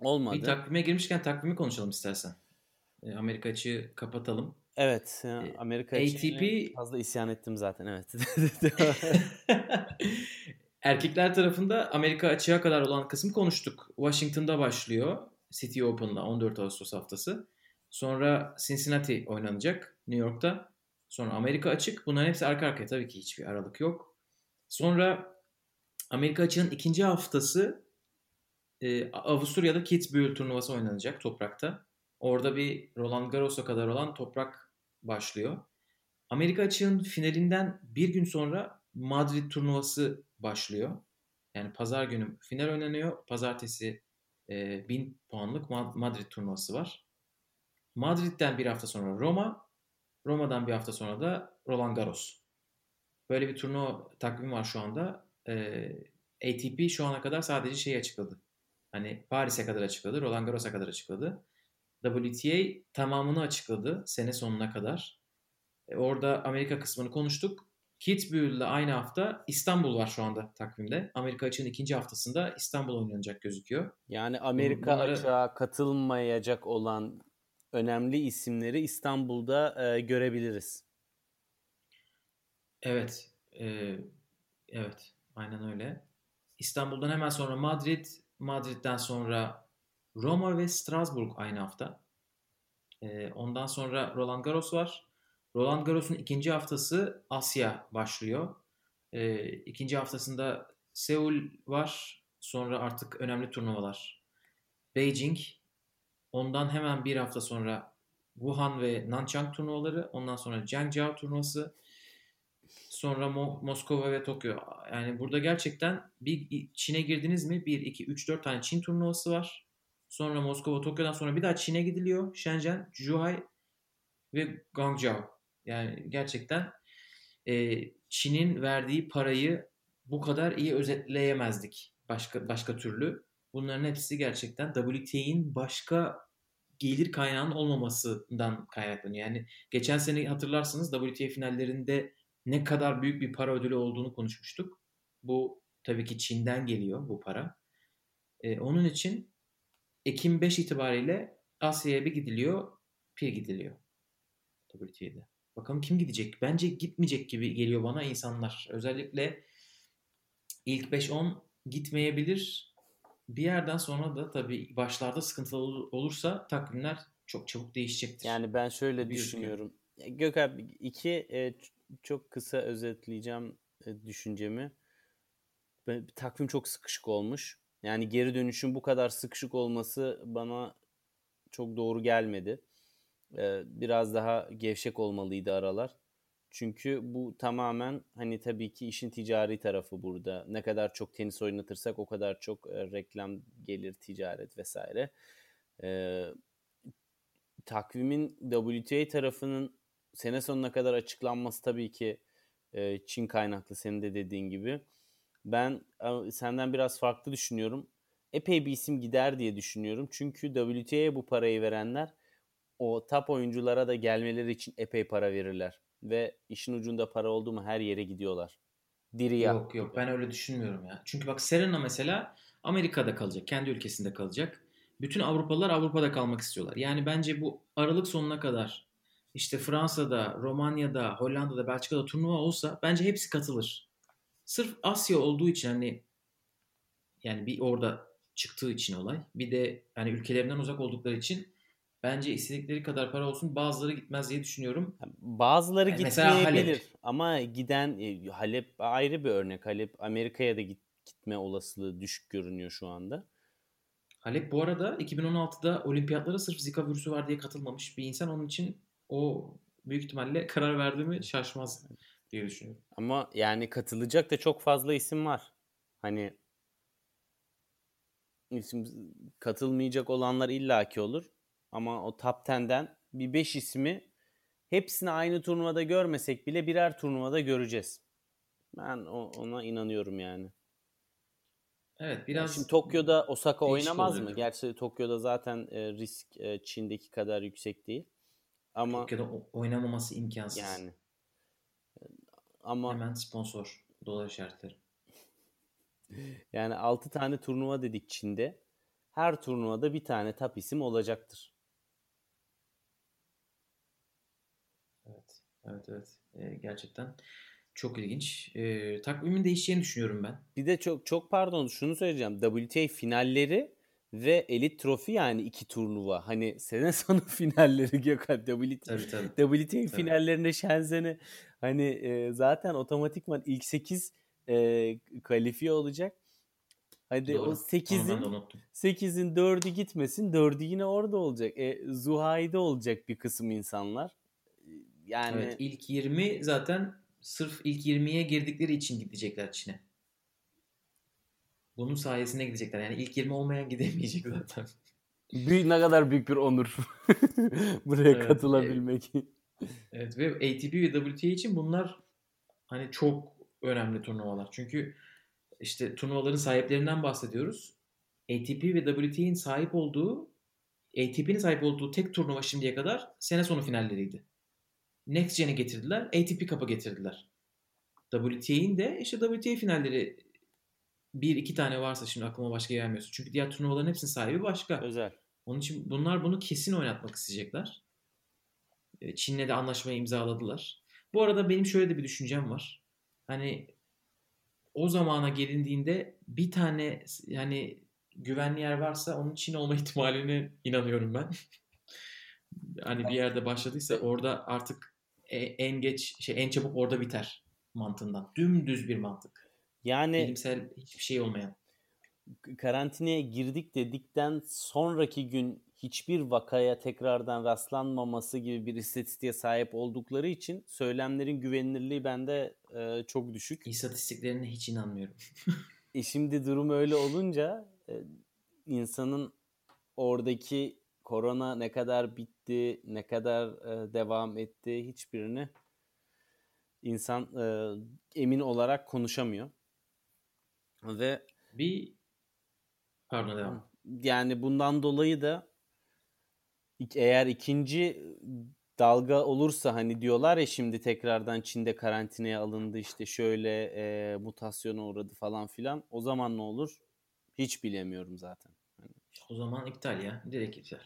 Olmadı. Bir takvime girmişken takvimi konuşalım istersen. E, Amerika açığı kapatalım. Evet. Amerika ATP fazla isyan ettim zaten evet. Erkekler tarafında Amerika açığa kadar olan kısmı konuştuk. Washington'da başlıyor. City Open'la 14 Ağustos haftası. Sonra Cincinnati oynanacak New York'ta. Sonra Amerika açık. Bunların hepsi arka arkaya tabii ki hiçbir aralık yok. Sonra Amerika açığın ikinci haftası e, Avusturya'da Kitzbühel turnuvası oynanacak toprakta. Orada bir Roland Garros'a kadar olan toprak başlıyor. Amerika açığın finalinden bir gün sonra Madrid turnuvası başlıyor. Yani pazar günü final oynanıyor. Pazartesi e, 1000 puanlık Madrid turnuvası var. Madrid'den bir hafta sonra Roma. Roma'dan bir hafta sonra da Roland Garros. Böyle bir turnuva takvimi var şu anda. E, ATP şu ana kadar sadece şeyi açıkladı. Hani Paris'e kadar açıkladı, Roland Garros'a kadar açıkladı. WTA tamamını açıkladı sene sonuna kadar. E, orada Amerika kısmını konuştuk. Kitzbühel'le aynı hafta İstanbul var şu anda takvimde. Amerika açığın ikinci haftasında İstanbul oynanacak gözüküyor. Yani Amerika Bunları... açığa katılmayacak olan önemli isimleri İstanbul'da e, görebiliriz. Evet. E, evet. Aynen öyle. İstanbul'dan hemen sonra Madrid, Madrid'den sonra Roma ve Strasbourg aynı hafta. E, ondan sonra Roland Garros var. Roland Garros'un ikinci haftası Asya başlıyor. E, ikinci haftasında Seul var. Sonra artık önemli turnuvalar. Beijing. Ondan hemen bir hafta sonra Wuhan ve Nanchang turnuvaları. Ondan sonra Zhengzhou turnuvası. Sonra Mo- Moskova ve Tokyo. Yani burada gerçekten bir Çin'e girdiniz mi? 1, 2, 3, 4 tane Çin turnuvası var. Sonra Moskova, Tokyo'dan sonra bir daha Çin'e gidiliyor. Shenzhen, Zhuhai ve Guangzhou. Yani gerçekten e, Çin'in verdiği parayı bu kadar iyi özetleyemezdik başka başka türlü. Bunların hepsi gerçekten WTA'nin başka gelir kaynağının olmamasından kaynaklanıyor. Yani geçen sene hatırlarsınız WTA finallerinde ne kadar büyük bir para ödülü olduğunu konuşmuştuk. Bu tabii ki Çin'den geliyor bu para. Ee, onun için Ekim 5 itibariyle Asya'ya bir gidiliyor, bir gidiliyor WTA'de. Bakalım kim gidecek? Bence gitmeyecek gibi geliyor bana insanlar. Özellikle ilk 5-10 gitmeyebilir. Bir yerden sonra da tabii başlarda sıkıntılı olursa takvimler çok çabuk değişecektir. Yani ben şöyle Büyük düşünüyorum. Gökhan iki e, çok kısa özetleyeceğim e, düşüncemi. takvim çok sıkışık olmuş. Yani geri dönüşün bu kadar sıkışık olması bana çok doğru gelmedi biraz daha gevşek olmalıydı aralar. Çünkü bu tamamen hani tabii ki işin ticari tarafı burada. Ne kadar çok tenis oynatırsak o kadar çok reklam gelir, ticaret vesaire. E, takvimin WTA tarafının sene sonuna kadar açıklanması tabii ki e, Çin kaynaklı senin de dediğin gibi. Ben senden biraz farklı düşünüyorum. Epey bir isim gider diye düşünüyorum. Çünkü WTA'ya bu parayı verenler o top oyunculara da gelmeleri için epey para verirler. Ve işin ucunda para oldu mu her yere gidiyorlar. Diri Yok yok ben öyle düşünmüyorum ya. Çünkü bak Serena mesela Amerika'da kalacak. Kendi ülkesinde kalacak. Bütün Avrupalılar Avrupa'da kalmak istiyorlar. Yani bence bu Aralık sonuna kadar işte Fransa'da, Romanya'da, Hollanda'da, Belçika'da turnuva olsa bence hepsi katılır. Sırf Asya olduğu için hani yani bir orada çıktığı için olay. Bir de hani ülkelerinden uzak oldukları için bence istedikleri kadar para olsun bazıları gitmez diye düşünüyorum. Bazıları yani gitmeyebilir ama giden e, Halep ayrı bir örnek. Halep Amerika'ya da git, gitme olasılığı düşük görünüyor şu anda. Halep bu arada 2016'da olimpiyatlara sırf Zika virüsü var diye katılmamış bir insan. Onun için o büyük ihtimalle karar verdi mi şaşmaz diye düşünüyorum. Ama yani katılacak da çok fazla isim var. Hani isim katılmayacak olanlar illaki olur. Ama o top 10'den bir 5 ismi hepsini aynı turnuvada görmesek bile birer turnuvada göreceğiz. Ben ona inanıyorum yani. Evet biraz Şimdi Tokyo'da Osaka oynamaz mı? Gerçi Tokyo'da zaten e, risk e, Çin'deki kadar yüksek değil. Ama Tokyo'da oynamaması imkansız. yani ama Hemen sponsor dolar işaretleri. yani 6 tane turnuva dedik Çin'de. Her turnuvada bir tane tap isim olacaktır. Evet, evet. Ee, gerçekten çok ilginç. Ee, takvimin değişeceğini düşünüyorum ben. Bir de çok çok pardon şunu söyleyeceğim. WTA finalleri ve Elite Trophy yani iki turnuva. Hani sene sonu finalleri Gökhan WTA Tabii tabii. WTA finallerine Shenzhen'e hani e, zaten otomatikman ilk 8 e, kalifiye olacak. Hadi Doğru. o Onu ben 8'in de unuttum. 8'in 4'ü gitmesin. 4'ü yine orada olacak. E, Zuhai'de olacak bir kısım insanlar. Yani Evet, ilk 20 zaten sırf ilk 20'ye girdikleri için gidecekler Çin'e. Bunun sayesinde gidecekler. Yani ilk 20 olmayan gidemeyecek zaten. büyük, ne kadar büyük bir onur buraya Evet, katılabilmek. Evet ve ATP ve WTA için bunlar hani çok önemli turnuvalar. Çünkü işte turnuvaların sahiplerinden bahsediyoruz. ATP ve WTA'nin sahip olduğu ATP'nin sahip olduğu tek turnuva şimdiye kadar sene sonu finalleriydi. Next Gen'i getirdiler. ATP Cup'ı getirdiler. WTA'nin de işte WTA finalleri bir iki tane varsa şimdi aklıma başka gelmiyorsa. Çünkü diğer turnuvaların hepsinin sahibi başka. Özel. Onun için bunlar bunu kesin oynatmak isteyecekler. E, Çin'le de anlaşmayı imzaladılar. Bu arada benim şöyle de bir düşüncem var. Hani o zamana gelindiğinde bir tane yani güvenli yer varsa onun Çin olma ihtimaline inanıyorum ben. hani bir yerde başladıysa orada artık en geç şey en çabuk orada biter mantığından. Dümdüz bir mantık. Yani Bilimsel hiçbir şey olmayan. karantinaya girdik dedikten sonraki gün hiçbir vakaya tekrardan rastlanmaması gibi bir istatistiğe sahip oldukları için söylemlerin güvenilirliği bende e, çok düşük. İstatistiklerine hiç inanmıyorum. E şimdi durum öyle olunca e, insanın oradaki korona ne kadar bitti, ne kadar e, devam etti hiçbirini insan e, emin olarak konuşamıyor. Ve Bir pardon devam. yani bundan dolayı da eğer ikinci dalga olursa hani diyorlar ya şimdi tekrardan Çin'de karantinaya alındı işte şöyle e, mutasyona uğradı falan filan. O zaman ne olur? Hiç bilemiyorum zaten. Hani O zaman iptal ya. Direkt iptal.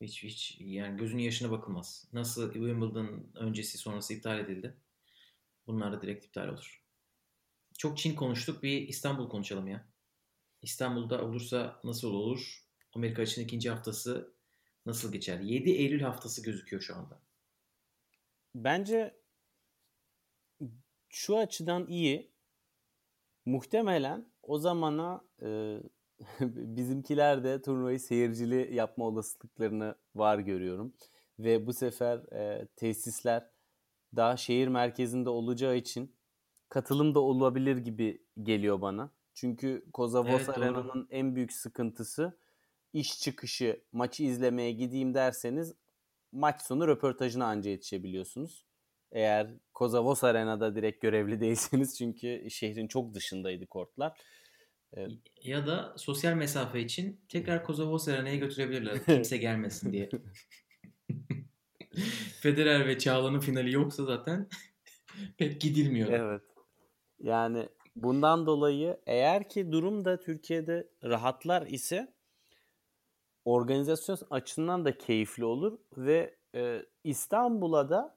Hiç hiç yani gözünün yaşına bakılmaz. Nasıl Wimbledon öncesi sonrası iptal edildi. Bunlar da direkt iptal olur. Çok Çin konuştuk. Bir İstanbul konuşalım ya. İstanbul'da olursa nasıl olur? Amerika için ikinci haftası nasıl geçer? 7 Eylül haftası gözüküyor şu anda. Bence şu açıdan iyi. Muhtemelen o zamana e, bizimkiler de turnuvayı seyircili yapma olasılıklarını var görüyorum. Ve bu sefer e, tesisler daha şehir merkezinde olacağı için katılım da olabilir gibi geliyor bana. Çünkü Kozavos Evet. Arena'nın en büyük sıkıntısı iş çıkışı maçı izlemeye gideyim derseniz maç sonu röportajına anca yetişebiliyorsunuz. Eğer Kozavos Arena'da direkt görevli değilseniz çünkü şehrin çok dışındaydı kortlar. Ya da sosyal mesafe için tekrar Kozovos Arena'ya götürebilirler. Kimse gelmesin diye. Federer ve Çağla'nın finali yoksa zaten pek gidilmiyor. Evet. Yani bundan dolayı eğer ki durum da Türkiye'de rahatlar ise organizasyon açısından da keyifli olur ve e, İstanbul'a da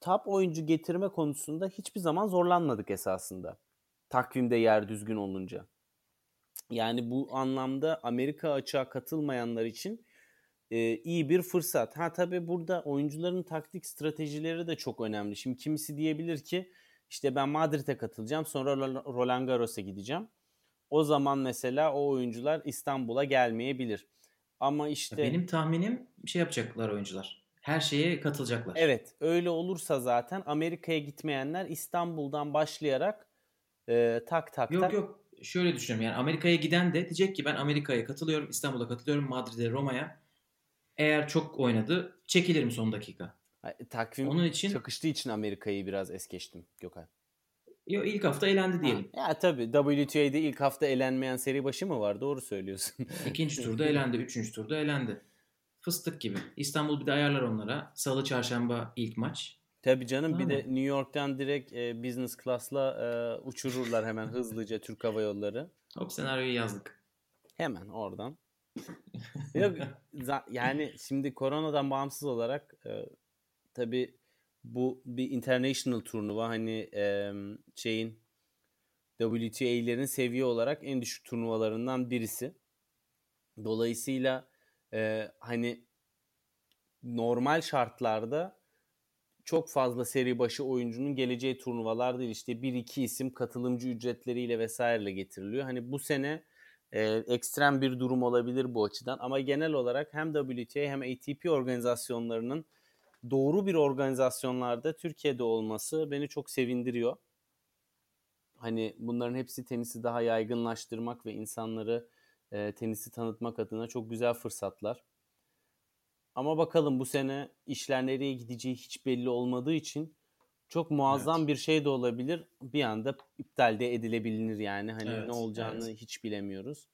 top oyuncu getirme konusunda hiçbir zaman zorlanmadık esasında. Takvimde yer düzgün olunca. Yani bu anlamda Amerika açığa katılmayanlar için e, iyi bir fırsat. Ha tabii burada oyuncuların taktik stratejileri de çok önemli. Şimdi kimisi diyebilir ki işte ben Madrid'e katılacağım sonra Roland Garros'a gideceğim. O zaman mesela o oyuncular İstanbul'a gelmeyebilir. Ama işte Benim tahminim şey yapacaklar oyuncular. Her şeye katılacaklar. Evet, öyle olursa zaten Amerika'ya gitmeyenler İstanbul'dan başlayarak e, tak tak Yok tak. yok şöyle düşünüyorum yani Amerika'ya giden de diyecek ki ben Amerika'ya katılıyorum, İstanbul'a katılıyorum, Madrid'e, Roma'ya. Eğer çok oynadı çekilirim son dakika. Takvim Onun için çakıştığı için Amerika'yı biraz es geçtim Gökhan. Yo, ilk hafta elendi diyelim. Ha, ya tabii WTA'de ilk hafta elenmeyen seri başı mı var? Doğru söylüyorsun. İkinci turda elendi, üçüncü turda elendi. Fıstık gibi. İstanbul bir de ayarlar onlara. Salı, çarşamba ilk maç. Tabii canım Tamam bir mı? de New York'tan direkt e, business class'la e, uçururlar hemen hızlıca Türk Hava Yolları. Hop senaryoyu yazdık. Hemen oradan. Yok, yani şimdi koronadan bağımsız olarak e, tabii bu bir international turnuva hani e, şeyin WTA'lerin seviye olarak en düşük turnuvalarından birisi. Dolayısıyla e, hani normal şartlarda çok fazla seri başı oyuncunun geleceği turnuvalar değil. İşte bir iki isim katılımcı ücretleriyle vesaireyle getiriliyor. Hani bu sene e, ekstrem bir durum olabilir bu açıdan. Ama genel olarak hem WTA hem ATP organizasyonlarının doğru bir organizasyonlarda Türkiye'de olması beni çok sevindiriyor. Hani bunların hepsi tenisi daha yaygınlaştırmak ve insanları e, tenisi tanıtmak adına çok güzel fırsatlar. Ama bakalım bu sene işler nereye gideceği hiç belli olmadığı için çok muazzam bir şey de olabilir. Bir anda iptal de edilebilir yani. Hani Evet, ne olacağını evet. hiç bilemiyoruz.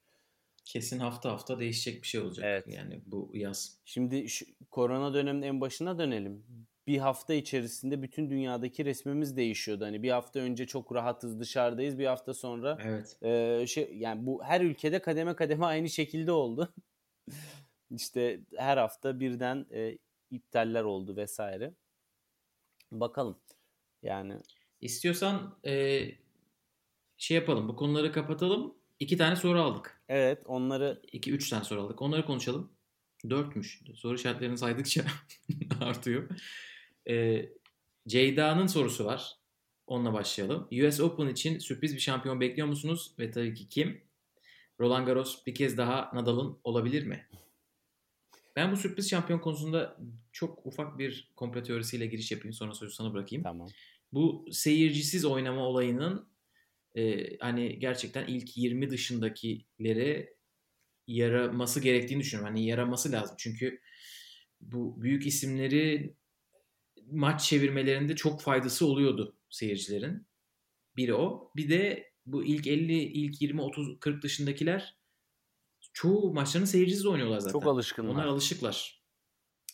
Kesin hafta hafta değişecek bir şey olacak. Evet. Yani bu yaz. Şimdi şu, korona döneminin en başına dönelim. Bir hafta içerisinde bütün dünyadaki resmimiz değişiyordu. Hani bir hafta önce çok rahatız dışarıdayız. Bir hafta sonra Evet. Ee, şey yani bu her ülkede kademe kademe aynı şekilde oldu. işte her hafta birden e, iptaller oldu vesaire. Bakalım. Yani İstiyorsan e, şey yapalım. Bu konuları kapatalım. İki tane soru aldık. evet onları İki, üç tane soru aldık. Onları konuşalım. Dörtmüş. Soru işaretlerini saydıkça artıyor. E, Ceyda'nın sorusu var. Onunla başlayalım. US Open için sürpriz bir şampiyon bekliyor musunuz? Ve tabii ki kim? Roland Garros bir kez daha Nadal'ın olabilir mi? Ben bu sürpriz şampiyon konusunda çok ufak bir komplo teorisiyle giriş yapayım. Sonra sözü sana bırakayım. tamam. Bu seyircisiz oynama olayının e, hani gerçekten ilk 20 dışındakilere yaraması gerektiğini düşünüyorum. Hani yaraması lazım. Çünkü bu büyük isimleri maç çevirmelerinde çok faydası oluyordu seyircilerin. Biri o. Bir de bu ilk 50, ilk 20, 30, 40 dışındakiler çoğu maçlarını seyircisiz oynuyorlar zaten. Çok alışkınlar. Onlar alışıklar.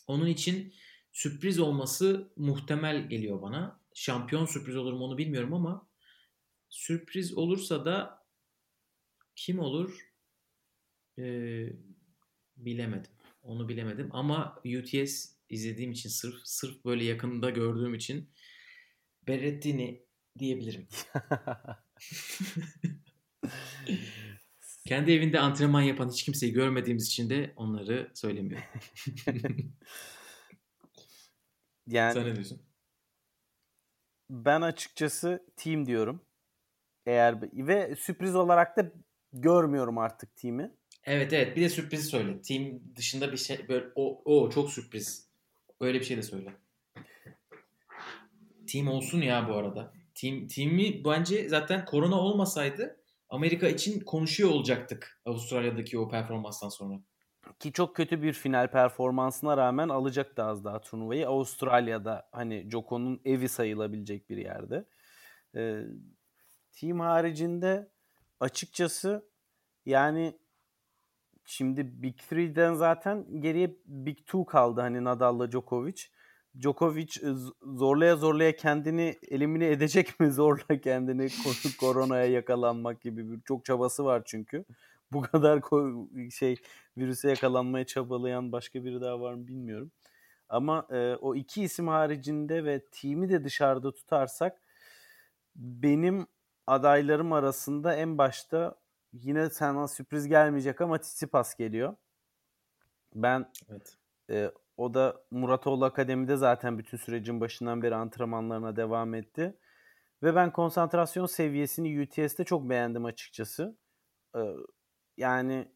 Onun için sürpriz olması muhtemel geliyor bana. Şampiyon sürpriz olur mu onu bilmiyorum ama sürpriz olursa da kim olur Ee, bilemedim. Onu bilemedim ama UTS izlediğim için sırf sırf böyle yakında gördüğüm için Berrettini diyebilirim. Kendi evinde antrenman yapan hiç kimseyi görmediğimiz için de onları söylemiyorum. yani Sen ne diyorsun? ben açıkçası team diyorum. Eğer ve sürpriz olarak da görmüyorum artık team'i. Evet evet bir de sürprizi söyle. Team dışında bir şey böyle o, o çok sürpriz. Öyle bir şey de söyle. Team olsun ya bu arada. Team team'i bence zaten korona olmasaydı Amerika için konuşuyor olacaktık Avustralya'daki o performanstan sonra. Ki çok kötü bir final performansına rağmen alacaktı az daha turnuvayı. Avustralya'da hani Djoko'nun evi sayılabilecek bir yerde. Ee, team haricinde açıkçası yani şimdi Big Three'den zaten geriye Big Two kaldı hani Nadal'la Djokovic. Djokovic e, zorlaya zorlaya kendini elimine edecek mi zorla kendini ko- koronaya yakalanmak gibi bir çok çabası var çünkü. Bu kadar şey virüse yakalanmaya çabalayan başka biri daha var mı bilmiyorum. Ama e, o iki isim haricinde ve team'i de dışarıda tutarsak benim adaylarım arasında en başta yine sana sürpriz gelmeyecek ama Tsitsipas geliyor. Ben Evet. e, o da Muratoğlu Akademi'de zaten bütün sürecin başından beri antrenmanlarına devam etti. Ve ben konsantrasyon seviyesini UTS'te çok beğendim açıkçası. E, yani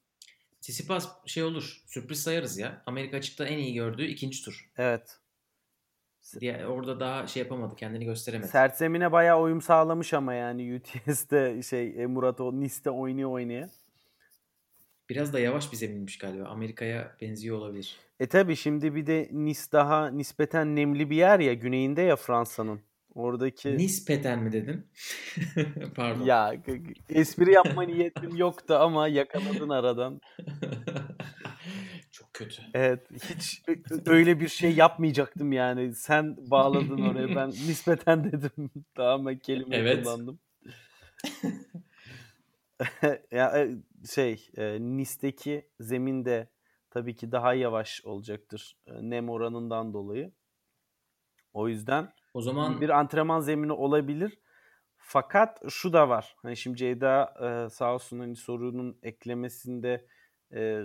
Tsitsipas şey olur. Sürpriz sayarız ya. Amerika açıkta en iyi gördüğü ikinci tur. evet Diye orada daha şey yapamadı. Kendini gösteremedi. sert zemine bayağı uyum sağlamış ama yani UTS'te şey e, Muratoğlu Nice'te oynuyor oynaya. Biraz da yavaş bir zeminmiş galiba. Amerika'ya benziyor olabilir. E tabi şimdi bir de Nice daha nispeten nemli bir yer ya güneyinde ya Fransa'nın. Oradaki Nispeten mi dedin? Pardon. ya espri yapma niyetim yoktu ama yakaladın aradan. Çok kötü. Evet, hiç öyle bir şey yapmayacaktım yani. Sen bağladın oraya. Ben nispeten dedim. Tamamen kelime Evet. kullandım. ya e, şey, e, Nice'deki zemin de tabii ki daha yavaş olacaktır nem oranından dolayı. O yüzden O zaman bir antrenman zemini olabilir. Fakat şu da var. Hani şimdi Ceyda e, sağ olsun hani sorunun eklemesinde e,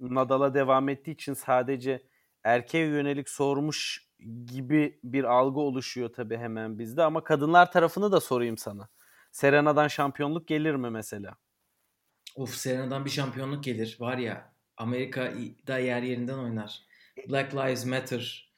Nadal'a devam ettiği için sadece erkeğe yönelik sormuş gibi bir algı oluşuyor tabii hemen bizde ama kadınlar tarafını da sorayım sana. Serena'dan şampiyonluk gelir mi mesela? of Serena'dan bir şampiyonluk gelir. Var ya Amerika'da yer yerinden oynar. Black Lives Matter.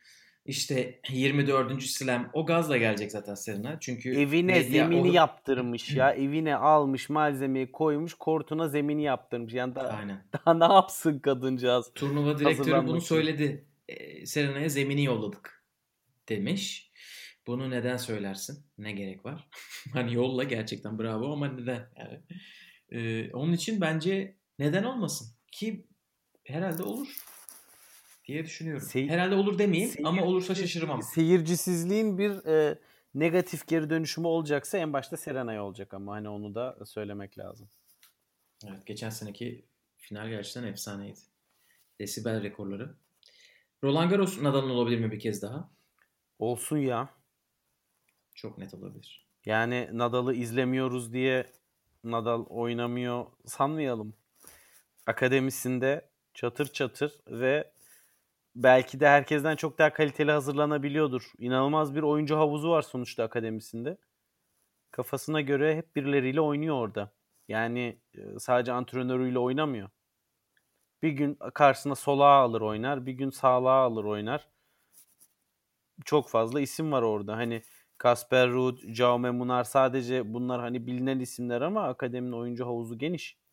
İşte 24. Slam. O gazla gelecek zaten Serena. Çünkü Evine zemini o- yaptırmış ya. Evine almış malzemeyi koymuş. Kortuna zemini yaptırmış. Yani daha, Aynen. daha ne yapsın kadıncağız? Turnuva direktörü bunu söyledi. Ee, Serena'ya zemini yolladık demiş. Bunu neden söylersin? Ne gerek var? hani yolla gerçekten bravo ama neden? Yani, Ee, onun için bence neden olmasın? Ki herhalde olur diye düşünüyorum. Sey- herhalde olur demeyeyim Seyir- ama olursa şaşırmam. Seyircisizliğin bir e, negatif geri dönüşümü olacaksa en başta Serena'ya olacak ama hani onu da söylemek lazım. Evet, geçen seneki final gerçekten efsaneydi. Desibel rekorları. Roland Garros Nadal'ın olabilir mi bir kez daha? Olsun ya. Çok net olabilir. Yani Nadal'ı izlemiyoruz diye Nadal oynamıyor sanmayalım. Akademisinde çatır çatır ve belki de herkesten çok daha kaliteli hazırlanabiliyordur. İnanılmaz bir oyuncu havuzu var sonuçta akademisinde. Kafasına göre hep birileriyle oynuyor orada. Yani e, sadece antrenörüyle oynamıyor. Bir gün karşısına solağa alır oynar, bir gün sağlığa alır oynar. Çok fazla isim var orada. Hani Kasper Ruud, Jaume Munar sadece bunlar hani bilinen isimler ama akademinin oyuncu havuzu geniş.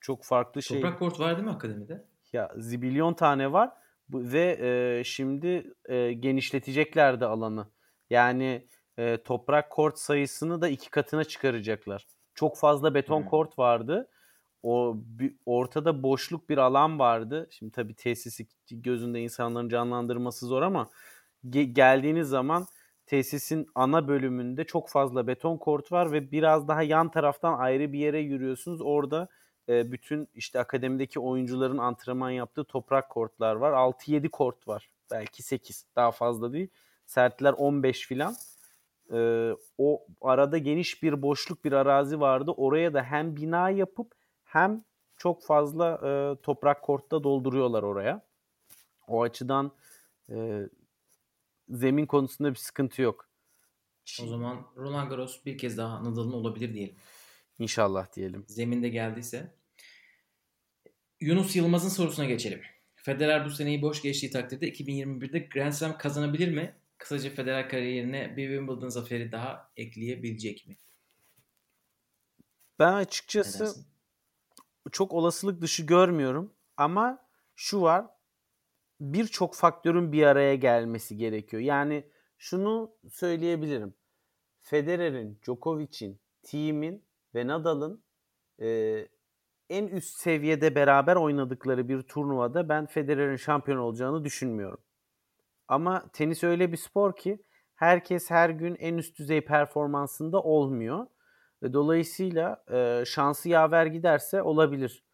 Çok farklı şey. Toprak kort var değil mi akademide? Ya zibilyon tane var ve e, şimdi e, genişletecekler de alanı. Yani e, toprak kort sayısını da iki katına çıkaracaklar. Çok fazla beton Hmm. kort vardı. O bir- ortada boşluk bir alan vardı. Şimdi tabii tesisi gözünde insanların canlandırması zor ama ge- geldiğiniz zaman tesisin ana bölümünde çok fazla beton kort var ve biraz daha yan taraftan ayrı bir yere yürüyorsunuz. Orada e, bütün işte akademideki oyuncuların antrenman yaptığı toprak kortlar var. 6-7 kort var. Belki 8. Daha fazla değil. Sertler 15 filan. E, o arada geniş bir boşluk bir arazi vardı. Oraya da hem bina yapıp hem çok fazla e, toprak kortta dolduruyorlar oraya. O açıdan e, zemin konusunda bir sıkıntı yok. O zaman Roland Garros bir kez daha Nadal'ın olabilir diyelim. İnşallah diyelim. Zeminde geldiyse. Yunus Yılmaz'ın sorusuna geçelim. Federer bu seneyi boş geçtiği takdirde 2021'de Grand Slam kazanabilir mi? Kısaca Federer kariyerine bir Wimbledon zaferi daha ekleyebilecek mi? Ben açıkçası çok olasılık dışı görmüyorum ama şu var birçok faktörün bir araya gelmesi gerekiyor. Yani şunu söyleyebilirim. Federer'in, Djokovic'in, Thiem'in ve Nadal'ın e, en üst seviyede beraber oynadıkları bir turnuvada ben Federer'in şampiyon olacağını düşünmüyorum. Ama tenis öyle bir spor ki herkes her gün en üst düzey performansında olmuyor. Ve dolayısıyla e, şansı yaver giderse olabilir.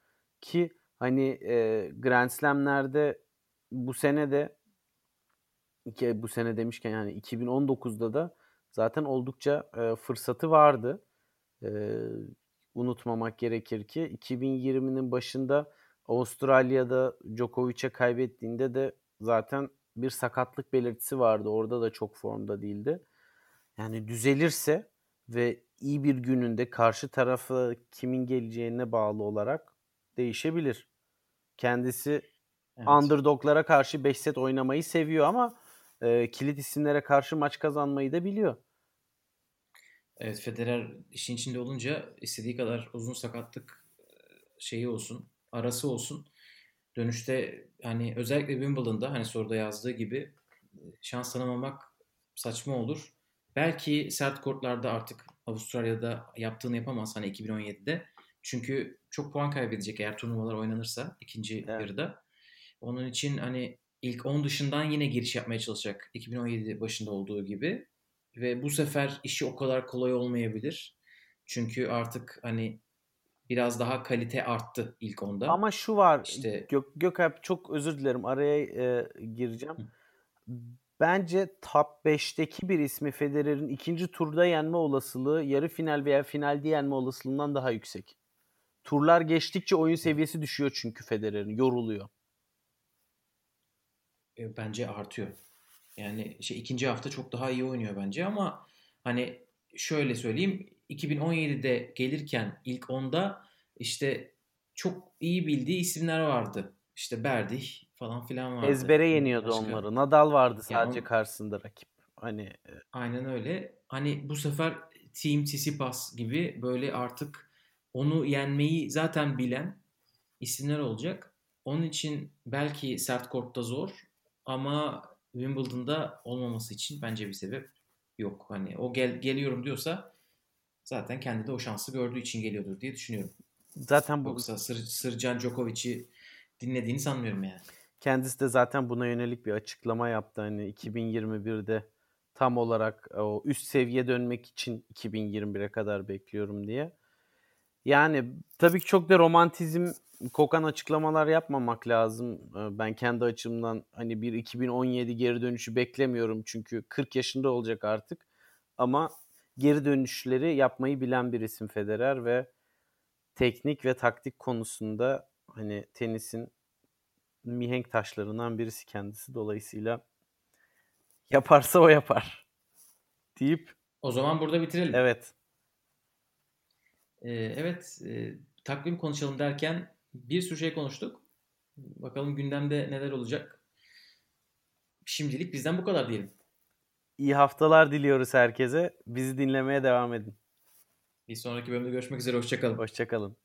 Ki hani e, Grand Slam'lerde bu sene de bu sene demişken yani 2019'da da zaten oldukça e, fırsatı vardı. E, unutmamak gerekir ki 2020'nin başında Avustralya'da Djokovic'e kaybettiğinde de zaten bir sakatlık belirtisi vardı. Orada da çok formda değildi. Yani düzelirse ve iyi bir gününde karşı tarafa kimin geleceğine bağlı olarak değişebilir. Kendisi Evet. underdoglara karşı 5 set oynamayı seviyor ama e, kilit isimlere karşı maç kazanmayı da biliyor. Evet Federer işin içinde olunca istediği kadar uzun sakatlık e, şeyi olsun, arası olsun. Dönüşte hani özellikle Wimbledon'da hani soruda yazdığı gibi e, şans tanımamak saçma olur. Belki sert kortlarda artık Avustralya'da yaptığını yapamaz hani 2017'de. Çünkü çok puan kaybedecek eğer turnuvalar oynanırsa ikinci Evet. yarıda. Onun için hani ilk 10 dışından yine giriş yapmaya çalışacak 2017 başında olduğu gibi. Ve bu sefer işi o kadar kolay olmayabilir. Çünkü artık hani biraz daha kalite arttı ilk onda. Ama şu var. İşte- Gök, Gökalp çok özür dilerim araya e, gireceğim. Bence top 5'teki bir ismi Federer'in ikinci turda yenme olasılığı yarı final veya finalde yenme olasılığından daha yüksek. Turlar geçtikçe oyun seviyesi düşüyor çünkü Federer'in. Yoruluyor. E, bence artıyor. Yani şey ikinci hafta çok daha iyi oynuyor bence ama hani şöyle söyleyeyim 2017'de gelirken ilk onda işte çok iyi bildiği isimler vardı. İşte Berdih falan filan vardı. Ezbere yeniyordu Başka- onları. Nadal vardı sadece on- karşısında rakip. Hani e, Aynen öyle. Hani bu sefer Team Tsitsipas gibi böyle artık onu yenmeyi zaten bilen isimler olacak. Onun için belki sert kortta zor ama Wimbledon'da olmaması için bence bir sebep yok. Hani o gel geliyorum diyorsa zaten kendi de o şansı gördüğü için geliyordur diye düşünüyorum. zaten bu Yoksa Sır, Sırcan Djokovic'i dinlediğini sanmıyorum yani. Kendisi de zaten buna yönelik bir açıklama yaptı. Hani 2021'de tam olarak o üst seviye dönmek için 2021'e kadar bekliyorum diye. Yani tabii ki çok da romantizm kokan açıklamalar yapmamak lazım. Ee, Ben kendi açımdan hani bir 2017 geri dönüşü beklemiyorum çünkü 40 yaşında olacak artık. Ama geri dönüşleri yapmayı bilen bir isim Federer ve teknik ve taktik konusunda hani tenisin mihenk taşlarından birisi kendisi. Dolayısıyla yaparsa o yapar. Deyip O zaman burada bitirelim. evet Ee, evet, e, takvim konuşalım derken bir sürü şey konuştuk. Bakalım gündemde neler olacak. Şimdilik bizden bu kadar diyelim. iyi haftalar diliyoruz herkese. Bizi dinlemeye devam edin. Bir sonraki bölümde görüşmek üzere. Hoşçakalın. Hoşçakalın.